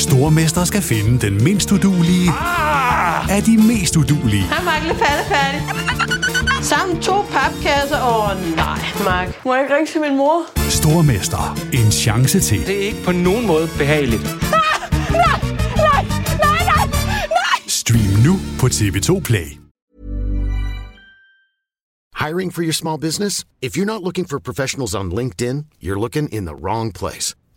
Stormester skal finde den mindst udulige Ah! af de mest udulige. Hej, Mark. Lidt færdig. Sammen to papkasser. Åh, oh, nej, Mark. Må jeg ikke ringe til min mor? Stormester. En chance til. Det er ikke på nogen måde behageligt. Stream nu på TV2 Play. Hiring for your small business? If you're not looking for professionals on LinkedIn, you're looking in the wrong place.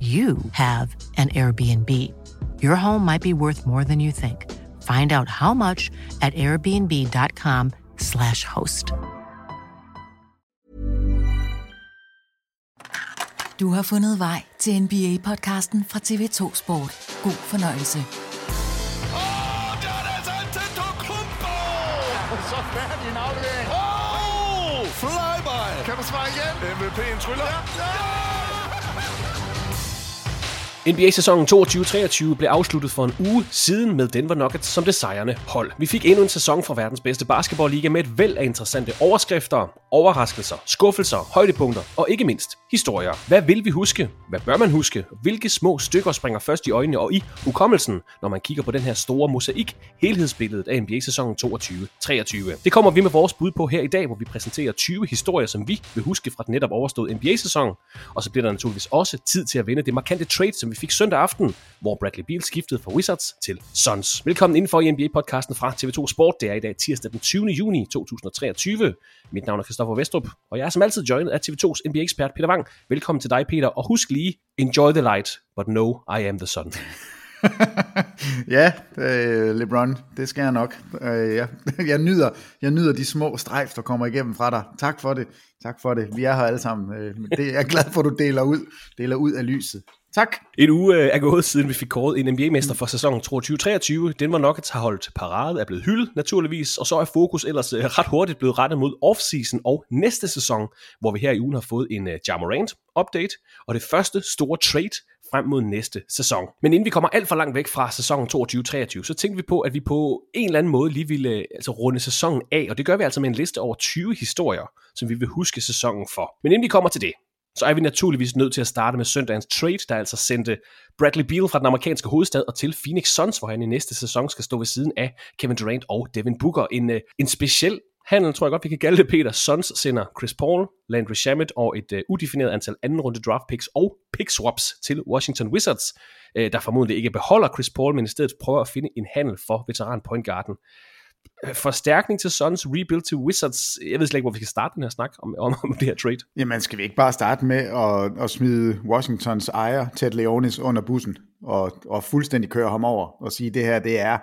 you have an Airbnb. Your home might be worth more than you think. Find out how much at airbnb.com/slash host. Du har fundet vej til NBA-podcasten fra TV2 Sport. God fornøjelse. Åh, der er det altså Antetokounmpo! Så færdig en aflevering. Åh, flyby! Kan du svare igen? MVP'en tryller. Ja, ja! NBA-sæsonen 22-23 blev afsluttet for en uge siden med Denver Nuggets som det sejrende hold. Vi fik endnu en sæson fra verdens bedste basketballliga med et væld af interessante overskrifter, overraskelser, skuffelser, højdepunkter og ikke mindst historier. Hvad vil vi huske? Hvad bør man huske? Hvilke små stykker springer først i øjnene og i hukommelsen, når man kigger på den her store mosaik, helhedsbilledet af NBA-sæsonen 22-23? Det kommer vi med vores bud på her i dag, hvor vi præsenterer 20 historier, som vi vil huske fra den netop overståede NBA-sæson. Og så bliver der naturligvis også tid til at vinde det markante trade, som vi fik søndag aften, hvor Bradley Beal skiftede fra Wizards til Suns. Velkommen indenfor i NBA-podcasten fra TV2 Sport. Det er i dag tirsdag den 20. juni 2023. Mit navn er Christoffer Vestrup, og jeg er som altid joined af TV2's NBA-ekspert Peter Wang. Velkommen til dig, Peter, og husk lige, enjoy the light, but no, I am the sun. ja, øh, LeBron, det skal jeg nok. Øh, ja. jeg, nyder, jeg nyder de små strejf, der kommer igennem fra dig. Tak for det. Tak for det. Vi er her alle sammen. Øh, det, jeg er glad for, at du deler ud, deler ud af lyset. Tak. En uge øh, er gået siden vi fik kåret en NBA-mester for sæsonen 22-23. Denver Nuggets har holdt parade, er blevet hyldet naturligvis, og så er fokus ellers øh, ret hurtigt blevet rettet mod offseason og næste sæson, hvor vi her i ugen har fået en uh, Ja Morant update, og det første store trade frem mod næste sæson. Men inden vi kommer alt for langt væk fra sæsonen 22-23, så tænkte vi på, at vi på en eller anden måde lige ville altså, runde sæsonen af, og det gør vi altså med en liste over 20 historier, som vi vil huske sæsonen for. Men inden vi kommer til det, så er vi naturligvis nødt til at starte med søndagens trade, der altså sendte Bradley Beal fra den amerikanske hovedstad og til Phoenix Suns, hvor han i næste sæson skal stå ved siden af Kevin Durant og Devin Booker. En, øh, en speciel handel, tror jeg godt, vi kan kalde det, Peter. Suns sender Chris Paul, Landry Shamet og et uh, udefineret antal anden runde draft picks og pick swaps til Washington Wizards, uh, der formodentlig ikke beholder Chris Paul, men i stedet prøver at finde en handel for veteran point guarden forstærkning til Suns, rebuild til Wizards. Jeg ved slet ikke, hvor vi skal starte den her snak om, om, om det her trade. Jamen, skal vi ikke bare starte med at, at smide Washingtons ejer, Ted Leonis, under bussen, og, og fuldstændig køre ham over, og sige, det her, det er,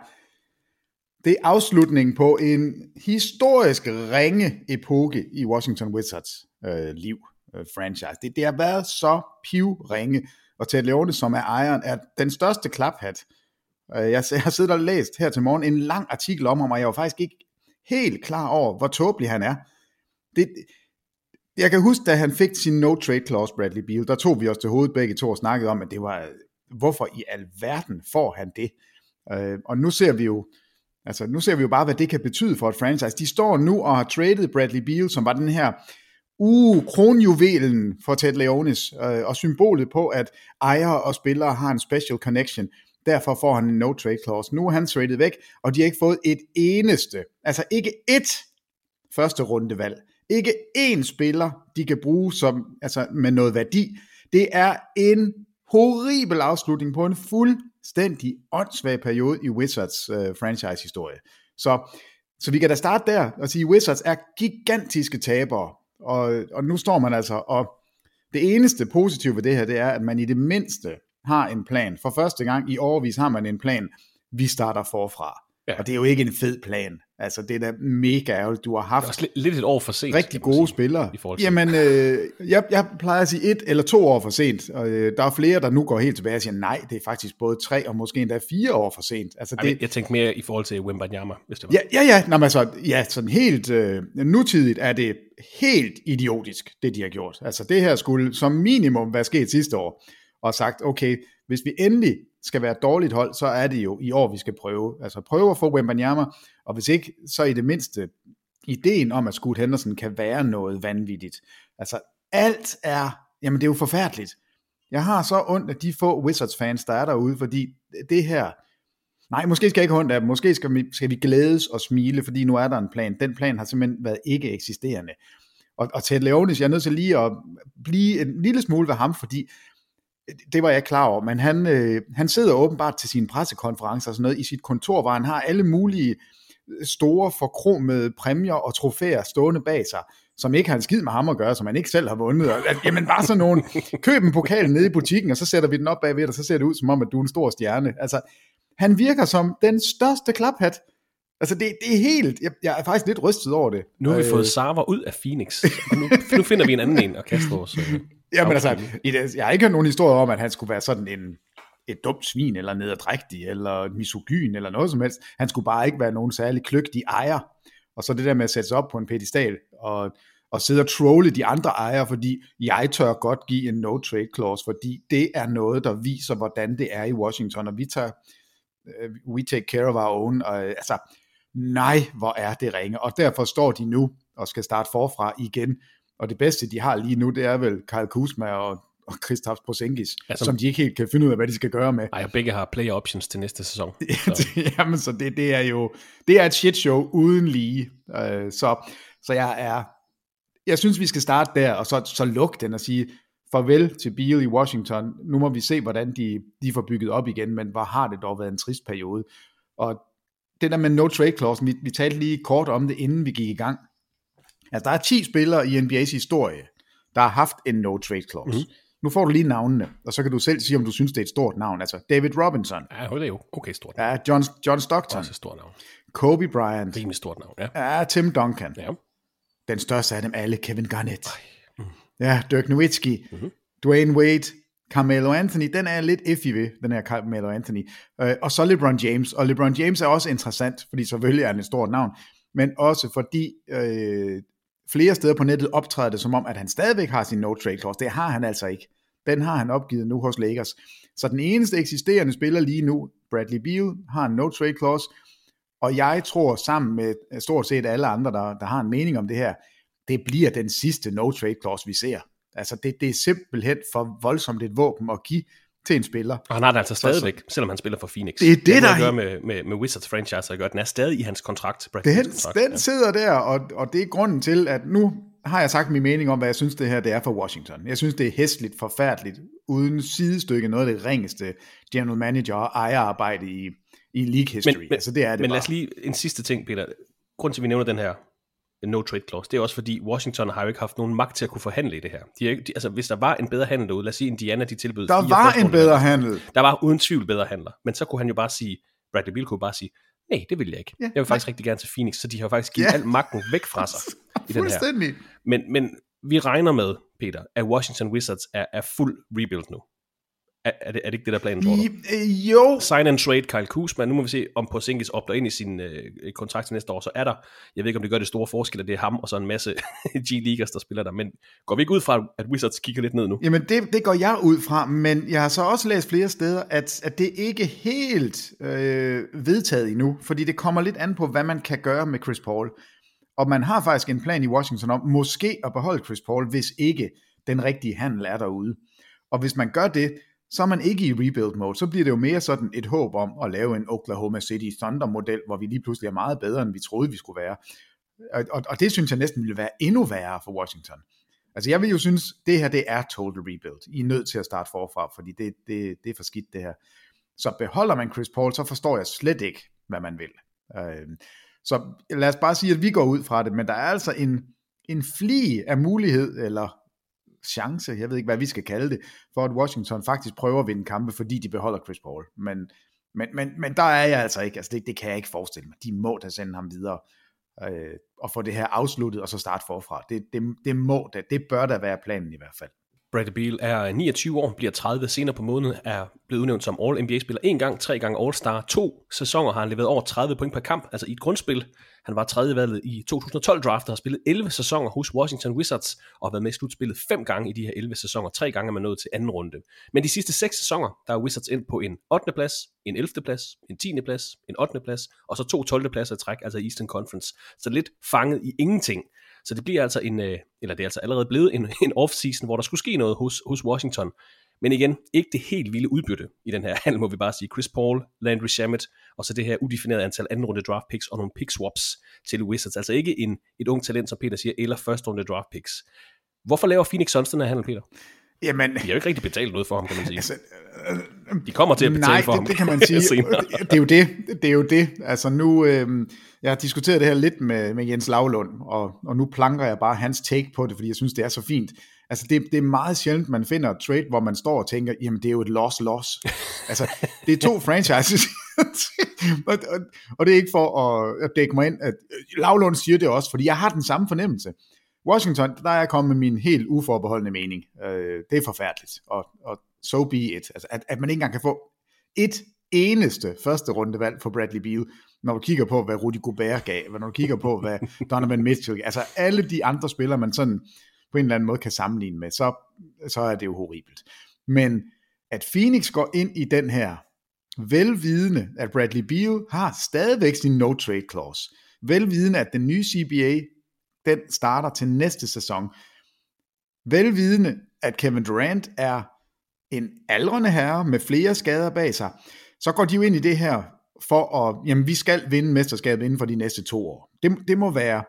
det er afslutningen på en historisk ringe epoke i Washington Wizards øh, liv, øh, franchise. Det, det har været så pivringe, og Ted Leonis, som er ejeren, er den største klaphat, Øh, jeg, jeg har siddet og læst her til morgen en lang artikel om ham, og jeg var faktisk ikke helt klar over, hvor tåbelig han er. Det, jeg kan huske, da han fik sin no-trade clause, Bradley Beal, der tog vi os til hovedet begge to og snakkede om, at det var, hvorfor i alverden får han det? Øh, og nu ser vi jo, altså nu ser vi jo bare, hvad det kan betyde for et franchise. De står nu og har traded Bradley Beal, som var den her uh, kronjuvelen for Ted Leonis, øh, og symbolet på, at ejere og spillere har en special connection. Derfor får han en no-trade clause. Nu er han traded væk, og de har ikke fået et eneste, altså ikke ét første rundevalg. Ikke én spiller, de kan bruge som, altså med noget værdi. Det er en horribel afslutning på en fuldstændig åndssvag periode i Wizards øh, franchise-historie. Så Så vi kan da starte der og sige, Wizards er gigantiske tabere, og, og nu står man altså, og det eneste positive ved det her, det er, at man i det mindste har en plan. For første gang i overvis har man en plan, vi starter forfra. Ja. Og det er jo ikke en fed plan. Altså, det er da mega ærgerligt. Du har haft også lidt, et år for sent. rigtig gode sige, spillere. I til. Jamen, øh, jeg, jeg plejer at sige et eller to år for sent. Og, øh, der er flere, der nu går helt tilbage og siger, nej, det er faktisk både tre og måske endda fire år for sent. Altså, det, jeg tænkte mere i forhold til Wembanyama, hvis det var. Ja, ja, ja. Nå, men altså, ja, sådan helt øh, nutidigt er det helt idiotisk, det de har gjort. Altså det her skulle som minimum være sket sidste år, og sagt, okay, hvis vi endelig skal være et dårligt hold, så er det jo i år, vi skal prøve. Altså prøve at få Wembanyama, og hvis ikke, så i det mindste ideen om, at Scoot Henderson kan være noget vanvittigt. Altså alt er, jamen det er jo forfærdeligt. Jeg har så ondt af de få Wizards-fans, der er derude, fordi det her, Nej, måske skal jeg ikke have ondt af dem. Måske skal vi, skal vi glædes og smile, fordi nu er der en plan. Den plan har simpelthen været ikke eksisterende. Og, og Ted Leonis, jeg er nødt til lige at blive en lille smule ved ham, fordi det var jeg klar over, men han, øh, han sidder åbenbart til sine pressekonferencer og sådan noget i sit kontor, hvor han har alle mulige store forkromede præmier og trofæer stående bag sig, som ikke har en skid med ham at gøre, som han ikke selv har vundet. Og, at, jamen bare sådan nogle, køb en pokal nede i butikken, og så sætter vi den op bagved, og så ser det ud som om, at du er en stor stjerne. Altså, han virker som den største klaphat. Altså, det, det er helt... Jeg, jeg er faktisk lidt rystet over det. Nu har vi Øh, fået Sarver ud af Phoenix, og nu, nu finder vi en anden en og kaster vores... Øh, Altså, afslutning. i det, jeg har ikke hørt nogen historier om, at han skulle være sådan en, et dumt svin, eller nederdrægtig, eller misogyn, eller noget som helst. Han skulle bare ikke være nogen særlig kløgtig ejer. Og så det der med at sætte sig op på en pedestal, og, og sidde og trolle de andre ejere, fordi jeg tør godt give en no-trade clause, fordi det er noget, der viser, hvordan det er i Washington, og vi tager, uh, we take care of our own, og, altså, nej, hvor er det ringe, og derfor står de nu og skal starte forfra igen, og det bedste, de har lige nu, det er vel Kyle Kuzma og, og Kristaps Porzingis, Altså- som de ikke helt kan finde ud af, hvad de skal gøre med. Ej, og begge har player options til næste sæson. Så, Jamen, så det, det er jo, det er et shit show uden lige. Øh, så, så jeg er, jeg synes, vi skal starte der, og så, så lukke den og sige, farvel til Beal i Washington. Nu må vi se, hvordan de, de får bygget op igen, men hvor har det dog været en trist periode. Og det der med no trade clause, vi, vi talte lige kort om det, inden vi gik i gang. Altså, der er 10 spillere i NBA's historie, der har haft en no trade clause. Mhm. Mm-hmm. Nu får du lige navnene, og så kan du selv sige, om du synes, det er et stort navn. Altså, David Robinson, ja, det er jo okay stort. ja, John, John Stockton, Også et stort navn. Kobe Bryant, Rimelig stort navn, ja. ja, Tim Duncan, Ja. den største af dem alle, Kevin Garnett, ja, Dirk Nowitzki, mm-hmm. Dwayne Wade, Carmelo Anthony, den er lidt iffy ved, den her Carmelo Anthony, øh, og så LeBron James, og LeBron James er også interessant, fordi selvfølgelig er han et stort navn, men også fordi øh, flere steder på nettet optræder det som om, at han stadigvæk har sin no-trade clause, det har han altså ikke. Den har han opgivet nu hos Lakers. Så den eneste eksisterende spiller lige nu, Bradley Beal, har en no-trade clause, og jeg tror sammen med stort set alle andre, der, der har en mening om det her, det bliver den sidste no-trade clause, vi ser. Altså det, det er simpelthen for voldsomt et våben at give til en spiller. Og han har det altså Så- så- stadigvæk, selvom han spiller for Phoenix. Det er det, har der er- gøre med, med, med Wizards franchise at gøre. Den er stadig i hans kontrakt. Den, kontrakt, den sidder der, og, og det er grunden til, at nu har jeg sagt min mening om, hvad jeg synes, det her det er for Washington. Jeg synes, det er hæsligt, forfærdeligt, uden sidestykke, noget af det ringeste general manager og ejerarbejde i, i league history. Men, men, altså, det er det men bare. lad os lige en sidste ting, Peter. Grunden til, at vi nævner den her no trade clause, det er også fordi, Washington har jo ikke haft nogen magt til at kunne forhandle i det her. De ikke- de, altså, hvis der var en bedre handel derude, lad os sige, Indiana, de tilbød Der var en bedre handel. Der var uden tvivl bedre handler. Men så kunne han jo bare sige, Bradley Beal kunne bare sige, nej, det vil jeg ikke. Ja, jeg vil faktisk rigtig gerne til Phoenix, så de har faktisk givet Ja. al magten væk fra sig i den her. Men, men vi regner med, Peter, at Washington Wizards er, er fuld rebuild nu. Er, er, det, er det ikke det, der er planen, tror du? Øh, jo, Sign and trade Kyle Kuzma. Nu må vi se, om Porzingis opdager ind i sin øh, kontrakt til næste år. Så er der, jeg ved ikke, om det gør det store forskel, at det er ham og så en masse G-Leaguers, der spiller der. Men går vi ikke ud fra, at Wizards kigger lidt ned nu? Jamen det, det går jeg ud fra, men jeg har så også læst flere steder, at, at det ikke helt øh, vedtaget endnu, fordi det kommer lidt an på, hvad man kan gøre med Chris Paul. Og man har faktisk en plan i Washington om måske at beholde Chris Paul, hvis ikke den rigtige handel er derude. Og hvis man gør det, så er man ikke i rebuild mode, så bliver det jo mere sådan et håb om at lave en Oklahoma City Thunder model, hvor vi lige pludselig er meget bedre, end vi troede, vi skulle være. Og, og, og det synes jeg næsten ville være endnu værre for Washington. Altså jeg vil jo synes, det her det er total rebuild. I er nødt til at starte forfra, fordi det, det, det er for skidt det her. Så beholder man Chris Paul, så forstår jeg slet ikke, hvad man vil. Øh, Så lad os bare sige, at vi går ud fra det, men der er altså en, en fli af mulighed, eller chance, jeg ved ikke, hvad vi skal kalde det, for at Washington faktisk prøver at vinde kampe, fordi de beholder Chris Paul. Men, men, men, men der er jeg altså ikke, altså det, det kan jeg ikke forestille mig. De må da sende ham videre øh, og få det her afsluttet, og så starte forfra. Det, det, det må da, det bør da være planen i hvert fald. Bradley Beal er 29 år, bliver 30 senere på måneden, er blevet udnævnt som All-NBA-spiller en gang, tre gange All-Star. To sæsoner har han leveret over 30 point per kamp, altså i et grundspil. Han var tredje valget i 2012-draftet og har spillet 11 sæsoner hos Washington Wizards og har været med i slutspillet fem gange i de her 11 sæsoner. Tre gange er man nået til anden runde. Men de sidste seks sæsoner, der er Wizards ind på en 8. plads, en 11. plads, en 10. plads, en 8. plads og så to 12. pladser i træk, altså Eastern Conference. Så lidt fanget i ingenting. Så det bliver altså en, øh, eller det er altså allerede blevet en, en off-season, hvor der skulle ske noget hos, hos Washington. Men igen, ikke det helt vilde udbytte i den her handel, må vi bare sige. Chris Paul, Landry Shamet, og så det her udefinerede antal anden runde draft picks og nogle pick swaps til Wizards. Altså ikke en, et ung talent, som Peter siger, eller første runde draft picks. Hvorfor laver Phoenix Suns den her handel, Peter? Jamen, de har jo ikke rigtig betalt noget for ham, kan man sige. Altså, de kommer til at betale nej, for det, ham. det kan man sige. det er jo det. Det er jo det. Altså nu, øh, jeg har diskuteret det her lidt med, med Jens Lavlund, og, og nu planker jeg bare hans take på det, fordi jeg synes, det er så fint. Altså det, det er meget sjældent, man finder et trade, hvor man står og tænker, jamen det er jo et loss-loss. altså det er to franchises, og, og, og det er ikke for at, at dække mig ind, at Lavlund siger det også, fordi jeg har den samme fornemmelse. Washington, der er jeg kommet med min helt uforbeholdende mening. Øh, det er forfærdeligt, og, og so be it. Altså, at, at man ikke engang kan få et eneste første rundevalg for Bradley Beal, når du kigger på, hvad Rudy Gobert gav, når du kigger på, hvad Donovan Mitchell gav, altså alle de andre spillere, man sådan på en eller anden måde kan sammenligne med, så, så er det jo horribelt. Men at Phoenix går ind i den her, velvidende, at Bradley Beal har stadigvæk sin no-trade clause, velvidende, at den nye CBA, den starter til næste sæson, velvidende, at Kevin Durant er en aldrende herre med flere skader bag sig, så går de jo ind i det her for at, jamen vi skal vinde mesterskabet inden for de næste to år. Det, det, må være,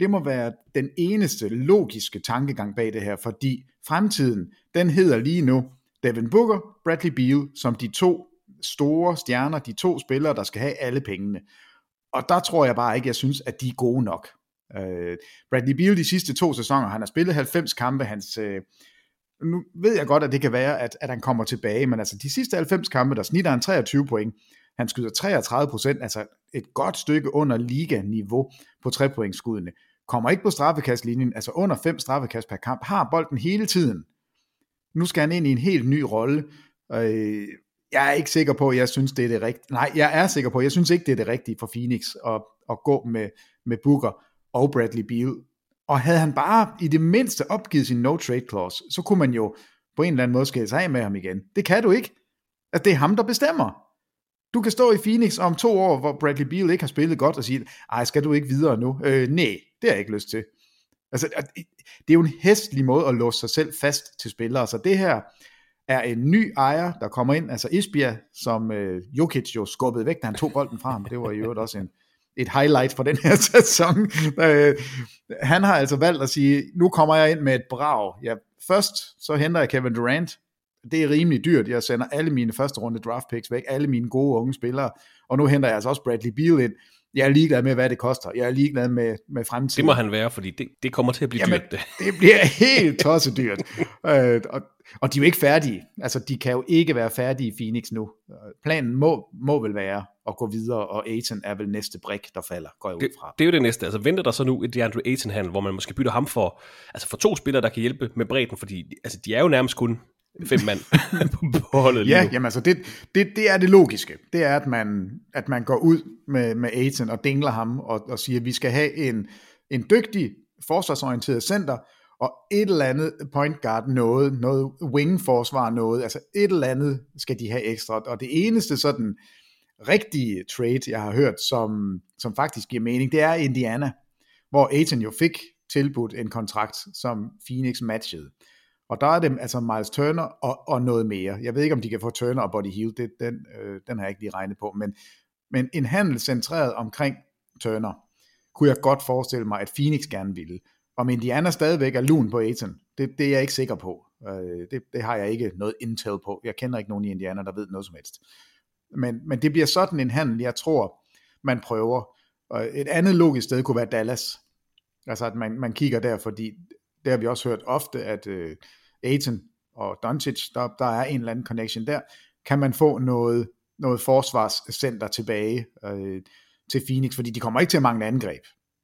det må være den eneste logiske tankegang bag det her, fordi fremtiden, den hedder lige nu Devin Booker, Bradley Beal, som de to store stjerner, de to spillere, der skal have alle pengene. Og der tror jeg bare ikke, jeg synes, at de er gode nok. Uh, Bradley Beal de sidste to sæsoner, han har spillet 90 kampe, hans, øh, nu ved jeg godt, at det kan være, at, at han kommer tilbage, men altså de sidste 90 kampe, der snitter han 23 point, han skyder 33 procent, altså et godt stykke under liga-niveau på trepointsskuddene. Kommer ikke på straffekastlinjen, altså under fem straffekast per kamp, har bolden hele tiden. Nu skal han ind i en helt ny rolle. Øh, jeg er ikke sikker på, at jeg synes, det er det rigtige. Nej, jeg er sikker på, at jeg synes ikke, det er det rigtige for Phoenix at, at gå med, med Booker og Bradley Beal. Og havde han bare i det mindste opgivet sin no-trade clause, så kunne man jo på en eller anden måde skille sig af med ham igen. Det kan du ikke. At det er ham, der bestemmer. Du kan stå i Phoenix om to år, hvor Bradley Beal ikke har spillet godt, og sige, ej, skal du ikke videre nu? Øh, nej, det har jeg ikke lyst til. Altså, det er jo en hæstlig måde at låse sig selv fast til spillere, så det her er en ny ejer, der kommer ind, altså Isbia, som øh, Jokic jo skubbede væk, da han tog bolden fra ham. Det var i øvrigt også en, et highlight for den her sæson. Øh, han har altså valgt at sige, nu kommer jeg ind med et brag. Ja, først så henter jeg Kevin Durant, det er rimelig dyrt. Jeg sender alle mine første runde draft picks væk, alle mine gode unge spillere, og nu henter jeg altså også Bradley Beal ind. Jeg er ligeglad med, hvad det koster. Jeg er ligeglad med, med fremtiden. Det må han være, fordi det, det kommer til at blive Jamen, dyrt. Det. det bliver helt tosset dyrt. øh, og, og de er jo ikke færdige. Altså, de kan jo ikke være færdige i Phoenix nu. Planen må, må vel være at gå videre, og Aiton er vel næste brik, der falder, går jeg ud fra. Det, det er jo det næste. Altså, venter der så nu et DeAndre Ayton-handel, hvor man måske bytter ham for, altså for to spillere, der kan hjælpe med bredden, fordi altså, de er jo nærmest kun fem mand på holdet Ja, jamen altså det, det, det er det logiske. Det er, at man, at man går ud med, med Aiton og dingler ham og, og siger, at vi skal have en, en dygtig, forsvarsorienteret center, og et eller andet point guard noget, noget wing forsvar noget, altså et eller andet skal de have ekstra. Og det eneste sådan rigtige trade, jeg har hørt, som, som faktisk giver mening, det er Indiana, hvor Aiton jo fik tilbudt en kontrakt, som Phoenix matchede. Og der er det altså Miles Turner og, og noget mere. Jeg ved ikke, om de kan få Turner og Body Hill, det, den, øh, den har jeg ikke lige regnet på, men, men en handel centreret omkring Turner, kunne jeg godt forestille mig, at Phoenix gerne ville. Om Indiana stadigvæk er lun på Aiton, det, det er jeg ikke sikker på. Øh, det, det har jeg ikke noget intel på. Jeg kender ikke nogen i Indiana, der ved noget som helst. Men, men det bliver sådan en handel, jeg tror, man prøver. Og et andet logisk sted kunne være Dallas. Altså at man, man kigger der, fordi det har vi også hørt ofte, at øh, Aiton og Doncic, der, der er en eller anden connection der, kan man få noget, noget forsvarscenter tilbage øh, til Phoenix, fordi de kommer ikke til at mangle angreb.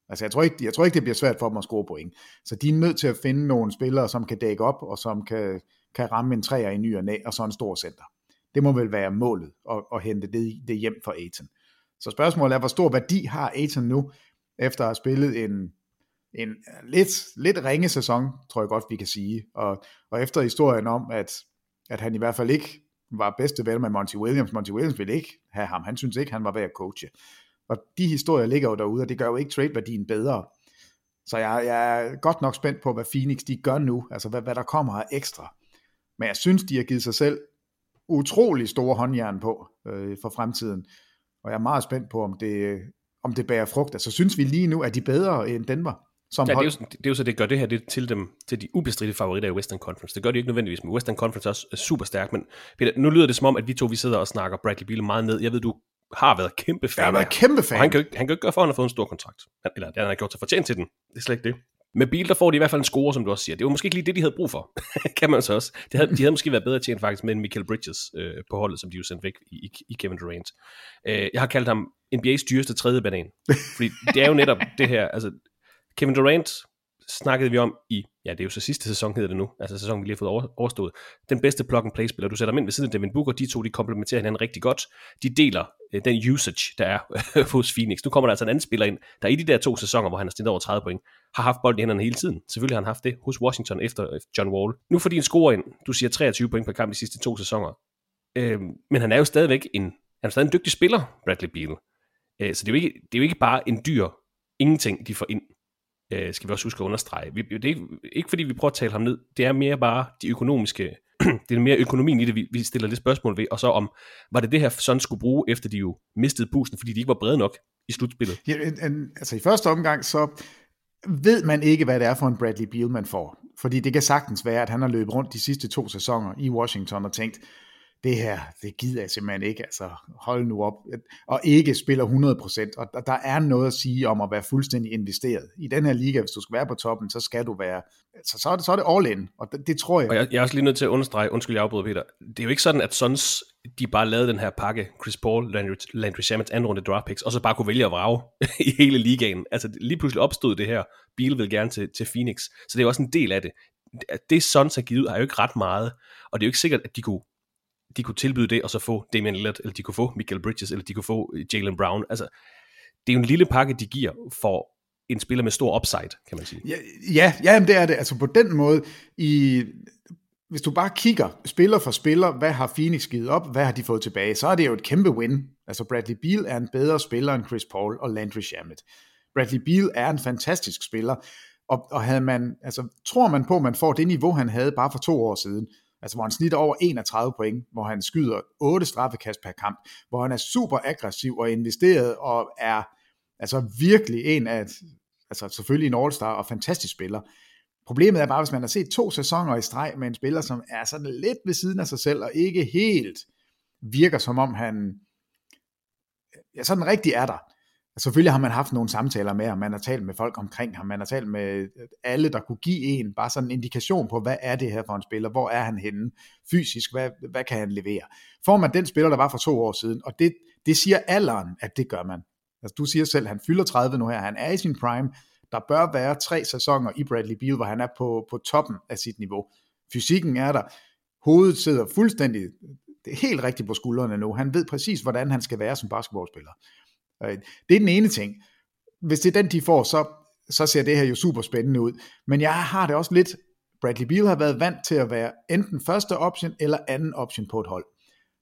Altså jeg tror, ikke, jeg tror ikke, det bliver svært for dem at score point. Så de er nødt til at finde nogle spillere, som kan dække op, og som kan, kan ramme en træer i ny og næ, og så en stor center. Det må vel være målet, at, at hente det, det hjem for Aiton. Så spørgsmålet er, hvor stor værdi har Aiton nu, efter at have spillet en, en lidt, lidt ringe sæson, tror jeg godt, vi kan sige. Og, og efter historien om, at, at han i hvert fald ikke var bedste ven med Monty Williams. Monty Williams ville ikke have ham. Han synes ikke, han var ved at coache. Og de historier ligger jo derude, og det gør jo ikke trade-værdien bedre. Så jeg, jeg er godt nok spændt på, hvad Phoenix de gør nu, altså hvad, hvad der kommer af ekstra. Men jeg synes, de har givet sig selv utrolig store håndjern på øh, for fremtiden. Og jeg er meget spændt på, om det, om det bærer frugt. Altså synes vi lige nu, at de bedre end Denver? Som ja, det, er jo, det er jo så, det gør det her det til dem, til de ubestridte favoritter i Western Conference. Det gør de ikke nødvendigvis, men Western Conference er også super stærk. Men Peter, nu lyder det som om, at vi to vi sidder og snakker Bradley Beal meget ned. Jeg ved, du har været kæmpe fan. Jeg har været kæmpe fan. Han kan, jo, han kan ikke gøre for, at han har fået en stor kontrakt. Han, eller han har gjort sig fortjent til den. Det er slet ikke det. Med Beal, der får de i hvert fald en score, som du også siger. Det var måske ikke lige det, de havde brug for, kan man så også. De havde, de havde måske været bedre tjent faktisk med en Michael Bridges øh, på holdet, som de jo sendte væk i, i, i Kevin Durant. Øh, jeg har kaldt ham NBA's dyreste tredje banan. Fordi det er jo netop det her, altså Kevin Durant snakkede vi om i, ja det er jo så sidste sæson hedder det nu, altså sæsonen vi lige har fået overstået, den bedste plug-and-play spiller, du sætter dem ind ved siden af Devin Booker, de to de komplementerer hinanden rigtig godt, de deler øh, den usage, der er hos Phoenix. Nu kommer der altså en anden spiller ind, der i de der to sæsoner, hvor han har stillet over 30 point, har haft bolden i hænderne hele tiden. Selvfølgelig har han haft det hos Washington efter øh, John Wall. Nu får de en score ind, du siger 23 point per kamp de sidste to sæsoner, øh, men han er jo stadigvæk en, han er stadig en dygtig spiller, Bradley Beal. Øh, så det er, jo ikke, det er jo ikke bare en dyr ingenting, de får ind øh, skal vi også huske at understrege. Vi, det er ikke, ikke fordi, vi prøver at tale ham ned, det er mere bare de økonomiske, det er mere økonomien i det, vi, vi stiller det spørgsmål ved, og så om, var det det her sådan skulle bruge, efter de jo mistede pusten, fordi de ikke var brede nok i slutspillet? Ja, en, en, altså i første omgang, så ved man ikke, hvad det er for en Bradley Beal, man får. Fordi det kan sagtens være, at han har løbet rundt de sidste to sæsoner i Washington og tænkt, det her, det gider jeg simpelthen ikke, altså hold nu op, og ikke spiller 100%, og der er noget at sige om at være fuldstændig investeret. I den her liga, hvis du skal være på toppen, så skal du være, altså, så, er, det, så er det all in, og det, det tror jeg. Og jeg, jeg er også lige nødt til at understrege, undskyld jeg afbryder Peter, det er jo ikke sådan, at Suns, de bare lavede den her pakke, Chris Paul, Landry, Landry Shamet, anden runde draft picks, og så bare kunne vælge at vrage i hele ligaen. Altså lige pludselig opstod det her, Beal vil gerne til, til Phoenix, så det er også en del af det. Det Suns har givet ud, har jo ikke ret meget, og det er jo ikke sikkert, at de kunne de kunne tilbyde det, og så få Damian Lillard, eller de kunne få Michael Bridges, eller de kunne få øh, Jalen Brown. Altså, det er jo en lille pakke, de giver for en spiller med stor upside, kan man sige. Ja, ja, ja det er det. Altså på den måde, i, hvis du bare kigger spiller for spiller, hvad har Phoenix givet op, hvad har de fået tilbage, så er det jo et kæmpe win. Altså Bradley Beal er en bedre spiller end Chris Paul og Landry Shamet. Bradley Beal er en fantastisk spiller, og, og havde man, altså, tror man på, at man får det niveau, han havde bare for to år siden, altså hvor han snitter over 31 point, hvor han skyder 8 straffekast per kamp, hvor han er super aggressiv og investeret og er altså virkelig en af, altså selvfølgelig en all-star og fantastisk spiller. Problemet er bare, hvis man har set to sæsoner i streg med en spiller, som er sådan lidt ved siden af sig selv, og ikke helt virker som om han ja, sådan rigtig er der, Selvfølgelig har man haft nogle samtaler med ham, man har talt med folk omkring ham, man har talt med øh, alle, der kunne give en bare sådan en indikation på, hvad er det her for en spiller, hvor er han henne fysisk, hvad, hvad kan han levere. Får man den spiller, der var for to år siden, og det, det siger alderen, at det gør man. Altså, du siger selv, han fylder 30 nu her, han er i sin prime, der bør være tre sæsoner i Bradley Beal, hvor han er på, på toppen af sit niveau. Fysikken er der, hovedet sidder fuldstændig, det er helt rigtigt på skuldrene nu, han ved præcis, hvordan han skal være som basketballspiller. Øh, det er den ene ting. Hvis det er den, de får, så, så ser det her jo super spændende ud. Men jeg har det også lidt, Bradley Beal har været vant til at være enten første option eller anden option på et hold.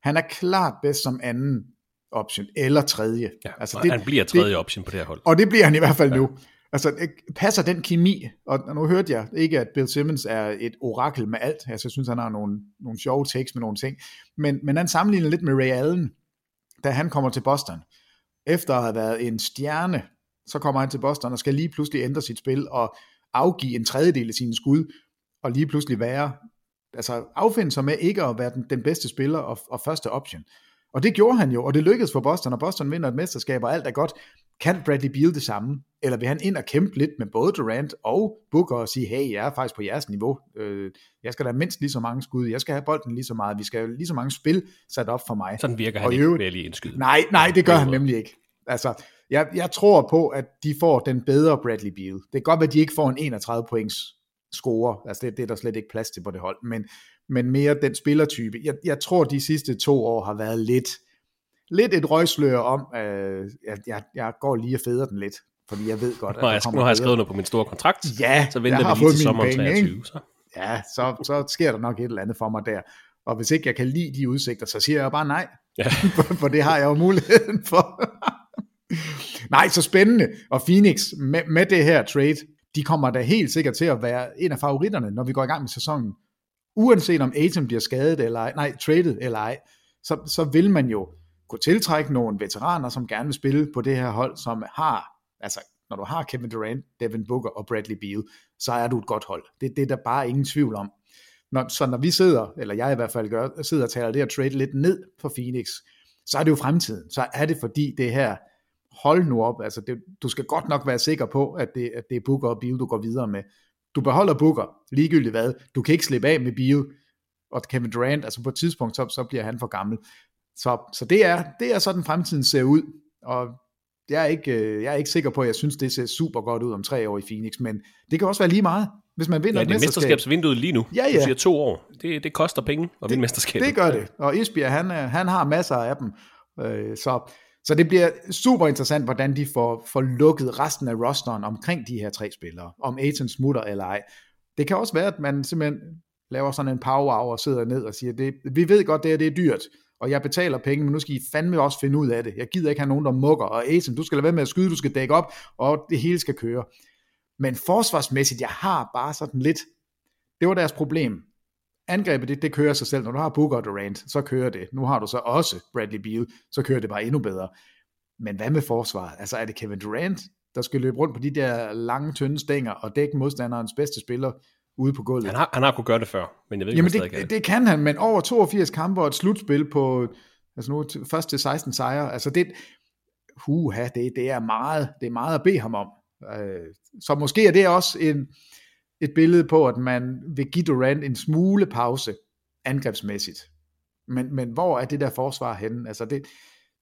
Han er klart bedst som anden option, eller tredje. Ja, altså det, han bliver tredje det, option på det her hold. Og det bliver han i hvert fald ja. nu. Altså, passer den kemi, og nu hørte jeg ikke, at Bill Simmons er et orakel med alt, altså, jeg synes, han har nogle, nogle sjove takes med nogle ting, men, men han sammenligner lidt med Ray Allen, da han kommer til Boston efter at have været en stjerne, så kommer han til Boston og skal lige pludselig ændre sit spil og afgive en tredjedel af sine skud, og lige pludselig være, altså affinde sig med ikke at være den, den bedste spiller og, og første option. Og det gjorde han jo, og det lykkedes for Boston, og Boston vinder et mesterskab, og alt er godt. kan Bradley Beal det samme? Eller vil han ind og kæmpe lidt med både Durant og Booker og sige, hey, jeg er faktisk på jeres niveau. Øh, jeg skal da mindst lige så mange skud. Jeg skal have bolden lige så meget. Vi skal have lige så mange spil sat op for mig. Sådan virker han Og ikke, vil jeg lige indskyde. Nej, nej, det gør han nemlig ikke. Altså, jeg, jeg tror på, at de får den bedre Bradley Beal. Det kan godt være, at de ikke får en 31 points score. Altså, det, det er der slet ikke plads til på det hold. Men, men mere den spillertype. Jeg, jeg tror, de sidste to år har været lidt, lidt et røgslør om, øh, jeg, jeg, går lige og feder den lidt. Fordi jeg ved godt, at der jeg, nu har jeg skrevet noget på min store kontrakt, Ja, så venter vi lige til sommeren penge, 23. ikke? Så. Ja, så, så sker der nok et eller andet for mig der. Og hvis ikke jeg kan lide de udsigter, så siger jeg bare nej. Ja. for, for det har jeg jo muligheden for. nej, så spændende. Og Phoenix med, med det her trade, de kommer da helt sikkert til at være en af favoritterne, når vi går i gang med sæsonen. Uanset om Aiton bliver skadet eller ej, nej, traded eller ej, så, så vil man jo kunne tiltrække nogle veteraner, som gerne vil spille på det her hold, som har, altså når du har Kevin Durant, Devin Booker og Bradley Beal, så er du et godt hold. Det, det er der bare ingen tvivl om. Når, så når vi sidder, eller jeg i hvert fald gør, sidder og taler det her trade lidt ned for Phoenix, så er det jo fremtiden. Så er det fordi det her, hold nu op, altså det, du skal godt nok være sikker på, at det, at det er Booker og Beal, du går videre med. Du beholder Booker, ligegyldigt hvad. Du kan ikke slippe af med Beal og Kevin Durant, altså på et tidspunkt, så, så bliver han for gammel. Så, så det, er, det er sådan fremtiden ser ud, og jeg er, ikke, øh, jeg er ikke sikker på, at jeg synes, det ser super godt ud om tre år i Phoenix, men det kan også være lige meget, hvis man vinder Ja, et det er mesterskab. mesterskabsvinduet lige nu. Ja, Du ja. siger to år. Det, det koster penge at vinde mesterskabet. Det gør det, og Esbjerg, han, han har masser af dem, øh, så, så det bliver super interessant, hvordan de får, får lukket resten af rosteren omkring de her tre spillere, om Aiton smutter eller ej. Det kan også være, at man simpelthen laver sådan en power hour og sidder ned og siger, det, vi ved godt, det her det er dyrt, og jeg betaler penge, men nu skal I fandme også finde ud af det. Jeg gider ikke have nogen, der mukker, og Aiton, du skal lade være med at skyde, du skal dække op, og det hele skal køre. Men forsvarsmæssigt, jeg har bare sådan lidt, det var deres problem. Angrebet, det, det kører sig selv. Når du har Booker og Durant, så kører det. Nu har du så også Bradley Beal, så kører det bare endnu bedre. Men hvad med forsvaret? Altså er det Kevin Durant, der skal løbe rundt på de der lange, tynde stænger og dække modstanderens bedste spiller ude på gulvet? Han har, han har kunnet gøre det før, men jeg ved ikke, Jamen kan det, det kan han, men over 82 kampe og et slutspil på, altså nu først til 16 sejre, altså det, huha, det, det er meget, det er meget at bede ham om. Øh, så måske er det også en, et billede på, at man vil give Durant en smule pause angrebsmæssigt. Men, men hvor er det der forsvar henne? Altså det,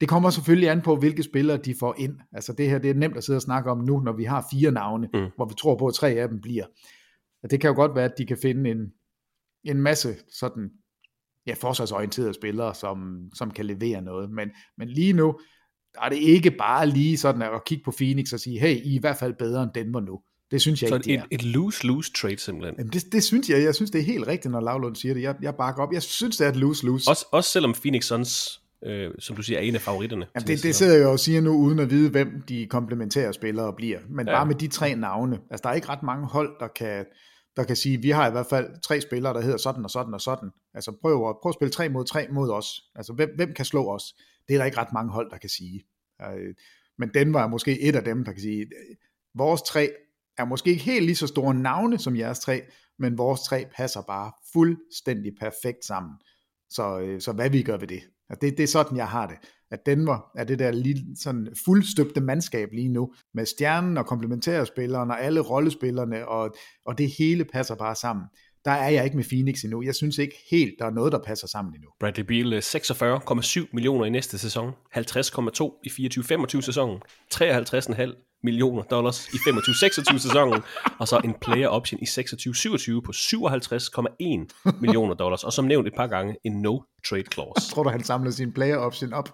det kommer selvfølgelig an på, hvilke spillere de får ind. Altså det her, det er nemt at sidde og snakke om nu, når vi har fire navne, Mm. hvor vi tror på, at tre af dem bliver. Og det kan jo godt være, at de kan finde en, en masse sådan, ja, forsvarsorienterede spillere, som, som kan levere noget. Men, men lige nu, der er det ikke bare lige sådan at kigge på Phoenix og sige, hey, I er i hvert fald bedre end Denver nu. Det synes jeg Så ikke, et, et lose-lose trade simpelthen. Jamen det, det synes jeg, jeg synes det er helt rigtigt, når Lavlund siger det. Jeg, jeg bakker op. Jeg synes, det er et lose-lose. Også, også selvom Phoenix Suns, øh, som du siger, er en af favoritterne. Jamen, det, det sidder jeg jo og siger nu, uden at vide, hvem de komplementære spillere bliver. Men Ja. ja. bare med de tre navne. Altså, der er ikke ret mange hold, der kan, der kan sige, vi har i hvert fald tre spillere, der hedder sådan og sådan og sådan. Altså, prøv at, prøv at spille tre mod tre mod os. Altså, hvem, hvem kan slå os? Det er der ikke ret mange hold, der kan sige. Øh, Men Denver er måske et af dem, der kan sige, øh, vores tre er måske ikke helt lige så store navne som jeres tre, men vores tre passer bare fuldstændig perfekt sammen. Så, øh, så hvad vi gør ved det. Det, det er sådan, jeg har det. At Denver er det der lille, sådan fuldstøbte mandskab lige nu, med stjernen og komplementærspilleren og alle rollespillerne, og, og det hele passer bare sammen. Der er jeg ikke med Phoenix endnu. Jeg synes ikke helt, der er noget, der passer sammen endnu. Bradley Beal øh, 46,7 millioner i næste sæson, 50,2 i 24-25 sæsonen, 53,5 millioner dollars i 25-26 sæsonen, og så en player option i 26-27 på 57,1 millioner dollars, og som nævnt et par gange, en no trade clause. Tror du, han samler sin player option op?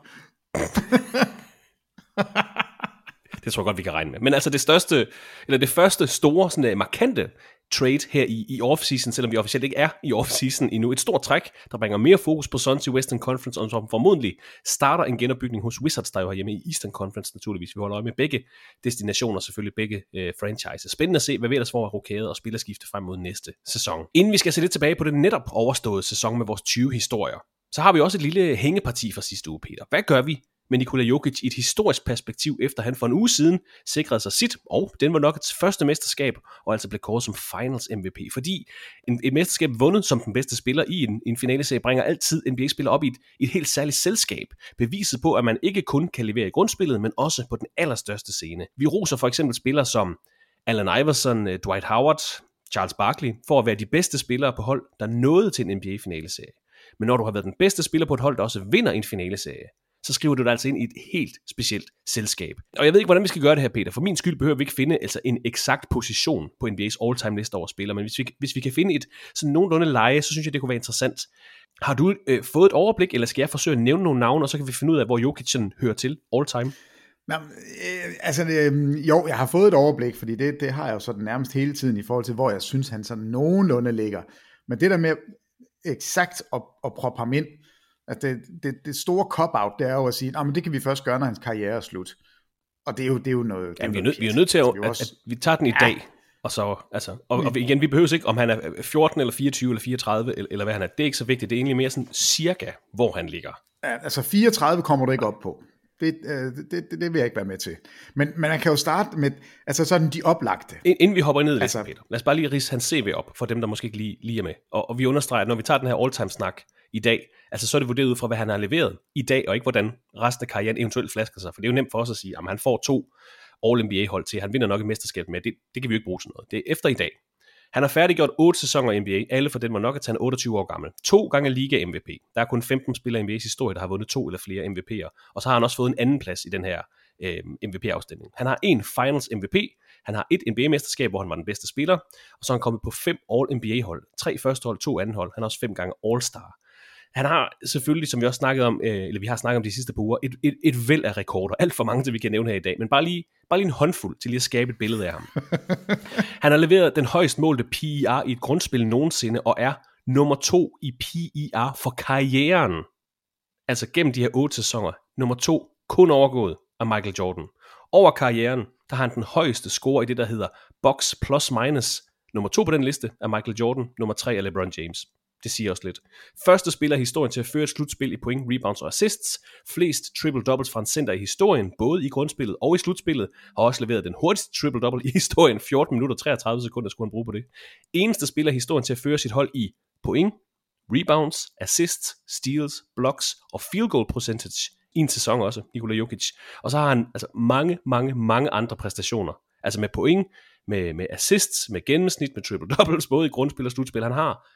Det tror jeg godt, vi kan regne med. Men altså det største, eller det første store, sådan uh, markante trade her i, i offseason, selvom vi officielt ikke er i offseason endnu. Et stort træk, der bringer mere fokus på Suns i Western Conference, og som formodentlig starter en genopbygning hos Wizards, der jo er hjemme i Eastern Conference naturligvis. Vi holder øje med begge destinationer, selvfølgelig begge øh, franchises. Spændende at se, hvad vi ellers får af rokade og spillerskifte frem mod næste sæson. Inden vi skal se lidt tilbage på den netop overståede sæson med vores 20 historier, så har vi også et lille hængeparti fra sidste uge, Peter. Hvad gør vi med Nikola Jokic i et historisk perspektiv, efter han for en uge siden sikrede sig sit, og den var nok et første mesterskab, og altså blev kåret som Finals MVP, fordi en, et mesterskab vundet som den bedste spiller i en, en finaleserie bringer altid NBA-spiller op i et, et helt særligt selskab, beviset på, at man ikke kun kan levere i grundspillet, men også på den allerstørste scene. Vi roser for eksempel spillere som Allen Iverson, øh, Dwight Howard, Charles Barkley, for at være de bedste spillere på hold, der nåede til en NBA-finaleserie. Men når du har været den bedste spiller på et hold, der også vinder en finaleserie, så skriver du dig altså ind i et helt specielt selskab. Og jeg ved ikke, hvordan vi skal gøre det her, Peter. For min skyld behøver vi ikke finde altså en eksakt position på NBA's all-time liste over spillere, men hvis vi, hvis vi kan finde et sådan nogenlunde leje, så synes jeg, det kunne være interessant. Har du øh, fået et overblik, eller skal jeg forsøge at nævne nogle navne, og så kan vi finde ud af, hvor Jokic hører til all-time? Nå, øh, altså, øh, jo, jeg har fået et overblik, fordi det, det har jeg jo sådan nærmest hele tiden i forhold til, hvor jeg synes, han sådan nogenlunde ligger. Men det der med eksakt at, at proppe ham ind, altså det, det, det store cop-out, det er jo at sige, men det kan vi først gøre, når hans karriere er slut. Og det er jo, det er jo noget... Ja, vi, er nød, vi er nødt til at, at, at, vi tager den i ja. dag, og så, altså, og, og igen, vi behøver ikke, om han er 14 eller 24 eller 34, eller, eller hvad han er, det er ikke så vigtigt, det er egentlig mere sådan cirka, hvor han ligger. Ja, altså 34 kommer du ikke op på. Det, øh, det, det, det vil jeg ikke være med til. Men, men man kan jo starte med, altså sådan de oplagte. Inden vi hopper ned i altså, Peter, lad os bare lige rise hans CV op, for dem, der måske ikke lige, lige er med. Og, og vi understreger, at når vi tager den her all-time snak i dag, altså så er det vurderet ud fra, hvad han har leveret i dag, og ikke hvordan resten af karrieren eventuelt flasker sig. For det er jo nemt for os at sige, at han får to All-NBA-hold til, han vinder nok et mesterskab med. Det, det kan vi jo ikke bruge til noget. Det er efter i dag. Han har færdiggjort 8 sæsoner i NBA, alle for den var nok at tage 28 år gammel. To gange Liga MVP. Der er kun 15 spillere i NBA's historie, der har vundet to eller flere MVP'er. Og så har han også fået en anden plads i den her øh, MVP-afstemning. Han har en Finals MVP, han har et NBA-mesterskab, hvor han var den bedste spiller, og så er han kommet på fem All-NBA-hold. Tre første hold, to anden hold. Han har også fem gange All-Star. Han har selvfølgelig, som vi også snakkede om, øh, eller vi har snakket om de sidste par uger, et, et, et væld af rekorder. Alt for mange, til vi kan nævne her i dag. Men bare lige, bare lige en håndfuld til lige at skabe et billede af ham. han har leveret den højst målte PIR i et grundspil nogensinde, og er nummer to i PIR for karrieren. Altså gennem de her otte sæsoner. Nummer to, kun overgået af Michael Jordan. Over karrieren, der har han den højeste score i det, der hedder box plus minus. Nummer to på den liste er Michael Jordan, nummer tre er LeBron James. Det siger også lidt. Første spiller i historien til at føre et slutspil i point, rebounds og assists. Flest triple-doubles fra en center i historien, både i grundspillet og i slutspillet, har også leveret den hurtigste triple-double i historien. 14 minutter og 33 sekunder skulle han bruge på det. Eneste spiller i historien til at føre sit hold i point, rebounds, assists, steals, blocks og field goal percentage i en sæson også, Nikola Jokic. Og så har han altså mange, mange, mange andre præstationer. Altså med point, med, med assists, med gennemsnit, med triple doubles, både i grundspil og slutspil. Han har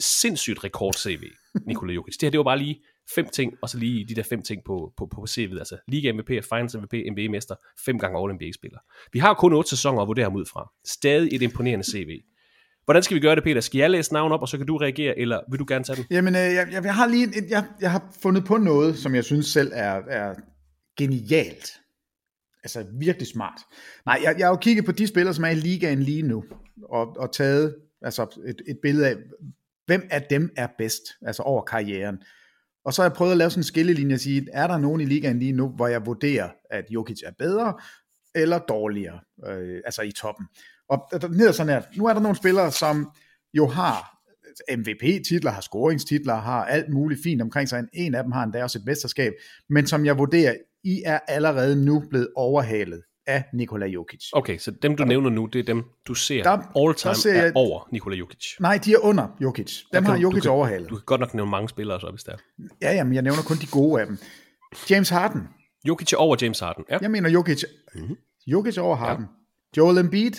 sindssygt rekord-CV, Nikola Jokic. Det her, det var bare lige fem ting, og så lige de der fem ting på, på, på CV'et. Altså Liga MVP, Finals MVP, NBA-mester, fem gange All-NBA-spiller. Vi har kun otte sæsoner at vurdere ham ud fra. Stadig et imponerende CV. Hvordan skal vi gøre det, Peter? Skal jeg læse navn op, og så kan du reagere, eller vil du gerne tage den? Jamen, øh, jeg, jeg, jeg, har lige, jeg, jeg har fundet på noget, som jeg synes selv er, er genialt. Altså virkelig smart. Nej, jeg, jeg har jo kigget på de spillere, som er i ligaen lige nu, og, og taget altså et, et billede af, hvem af dem er bedst, altså over karrieren. Og så har jeg prøvet at lave sådan en skillelinje og sige, er der nogen i ligaen lige nu, hvor jeg vurderer, at Jokic er bedre eller dårligere, øh, altså i toppen. Og der hedder sådan her, nu er der nogle spillere, som jo har MVP-titler, har scoringstitler, har alt muligt fint omkring sig. En af dem har endda også et mesterskab, men som jeg vurderer, I er allerede nu blevet overhalet af Nikola Jokic. Okay, så dem du der, nævner nu, det er dem, du ser der, all time der ser jeg, er over Nikola Jokic. Nej, de er under Jokic. Dem har Jokic du kan, overhalet. Du kan godt nok nævne mange spillere så, hvis det er. Ja, ja, men jeg nævner kun de gode af dem. James Harden. Jokic er over James Harden, ja. Jeg mener Jokic, mm-hmm. Jokic over Harden. Ja. Joel Embiid.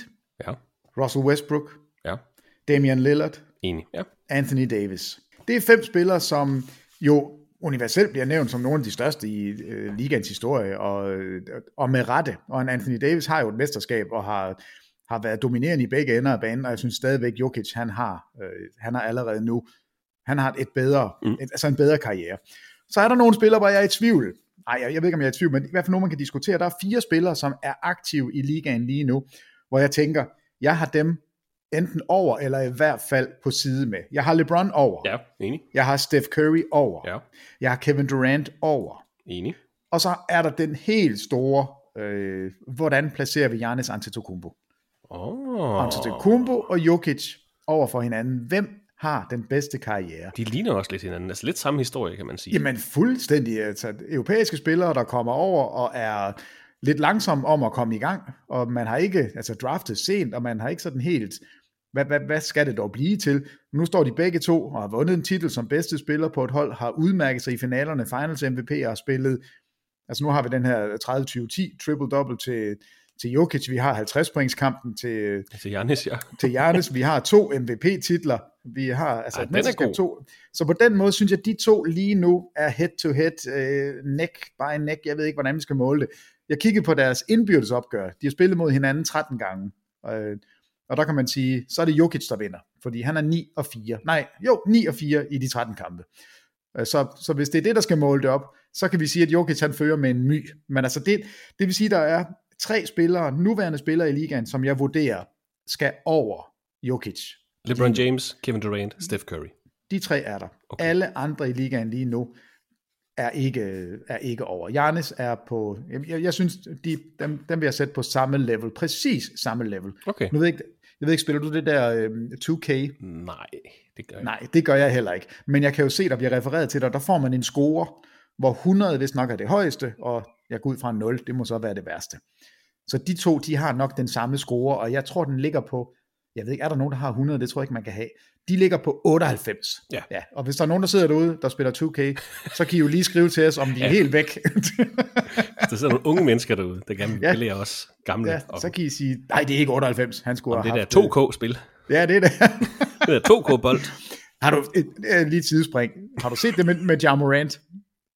Ja. Russell Westbrook. Ja. Damian Lillard. Enig, ja. Anthony Davis. Det er fem spillere, som jo universelt bliver nævnt som nogle af de største i øh, ligands historie, og, øh, og med rette. Og en Anthony Davis har jo et mesterskab, og har, har været dominerende i begge ender af banen, og jeg synes stadigvæk, Jokic, han har, øh, han har allerede nu, han har et bedre, mm. et, altså en bedre karriere. Så er der nogle spillere, hvor jeg er i tvivl. Nej, jeg, jeg ved ikke, om jeg er i tvivl, men i hvert fald nogen, man kan diskutere. Der er fire spillere, som er aktive i ligaen lige nu, hvor jeg tænker, jeg har dem enten over, eller i hvert fald på side med. Jeg har LeBron over. Ja, enig. Jeg har Steph Curry over. Ja. Jeg har Kevin Durant over. Enig. Og så er der den helt store, øh, hvordan placerer vi Giannis Antetokounmpo? Oh. Antetokounmpo og Jokic over for hinanden. Hvem har den bedste karriere. De ligner også lidt hinanden. Altså lidt samme historie, kan man sige. Jamen fuldstændig. Altså, europæiske spillere, der kommer over og er lidt langsomme om at komme i gang, og man har ikke altså, draftet sent, og man har ikke sådan helt, hvad, hvad, hvad skal det dog blive til? Nu står de begge to og har vundet en titel som bedste spiller på et hold, har udmærket sig i finalerne, finals MVP og har spillet, altså nu har vi den her 30-20-10 triple-double til, til Jokic, vi har 50 points kampen til, Til Janis, ja. til Giannis, vi har to MVP-titler, vi har altså Ej, et er mesterskab to. Så på den måde synes jeg, at de to lige nu er head-to-head, øh, neck by neck, jeg ved ikke, hvordan vi skal måle det. Jeg kiggede på deres indbyrdes opgør. De har spillet mod hinanden 13 gange. Øh, og der kan man sige, så er det Jokic, der vinder. Fordi han er 9 og 4. Nej, jo, 9 og 4 i de 13 kampe. Øh, Så, så hvis det er det, der skal måle det op, så kan vi sige, at Jokic han fører med en my. Men altså det, det vil sige, at der er tre spillere, nuværende spillere i ligaen, som jeg vurderer skal over Jokic. LeBron James, Kevin Durant, Steph Curry. De tre er der. Okay. Okay. Alle andre i ligaen lige nu er ikke, er ikke over. Giannis er på, jeg, jeg, synes, de, dem, dem vil jeg sætte på samme level, præcis samme level. Okay. Nu ved jeg ikke, jeg ved ikke, spiller du det der øhm, 2K? Nej, det gør jeg Nej, det gør jeg heller ikke. Men jeg kan jo se, der bliver refereret til dig, der får man en score, hvor 100 hvis nok er det højeste, og jeg går ud fra 0, det må så være det værste. Så de to, de har nok den samme score, og jeg tror, den ligger på, jeg ved ikke, er der nogen, der har 100? Det tror jeg ikke, man kan have. De ligger på 98. Ja. ja. Og hvis der er nogen, der sidder derude, der spiller 2K, så kan I jo lige skrive til os, om de er Ja. helt væk. Der sidder nogle unge mennesker derude, der gerne vil Ja. belære os gamle. ja, om, så kan I sige, nej, det er ikke 98. Han skulle om have det der haft, 2K-spil. Ja, det er det. Det der 2K-bold. Har du, et, lige et sidespring. Har du set det med, med Ja Morant?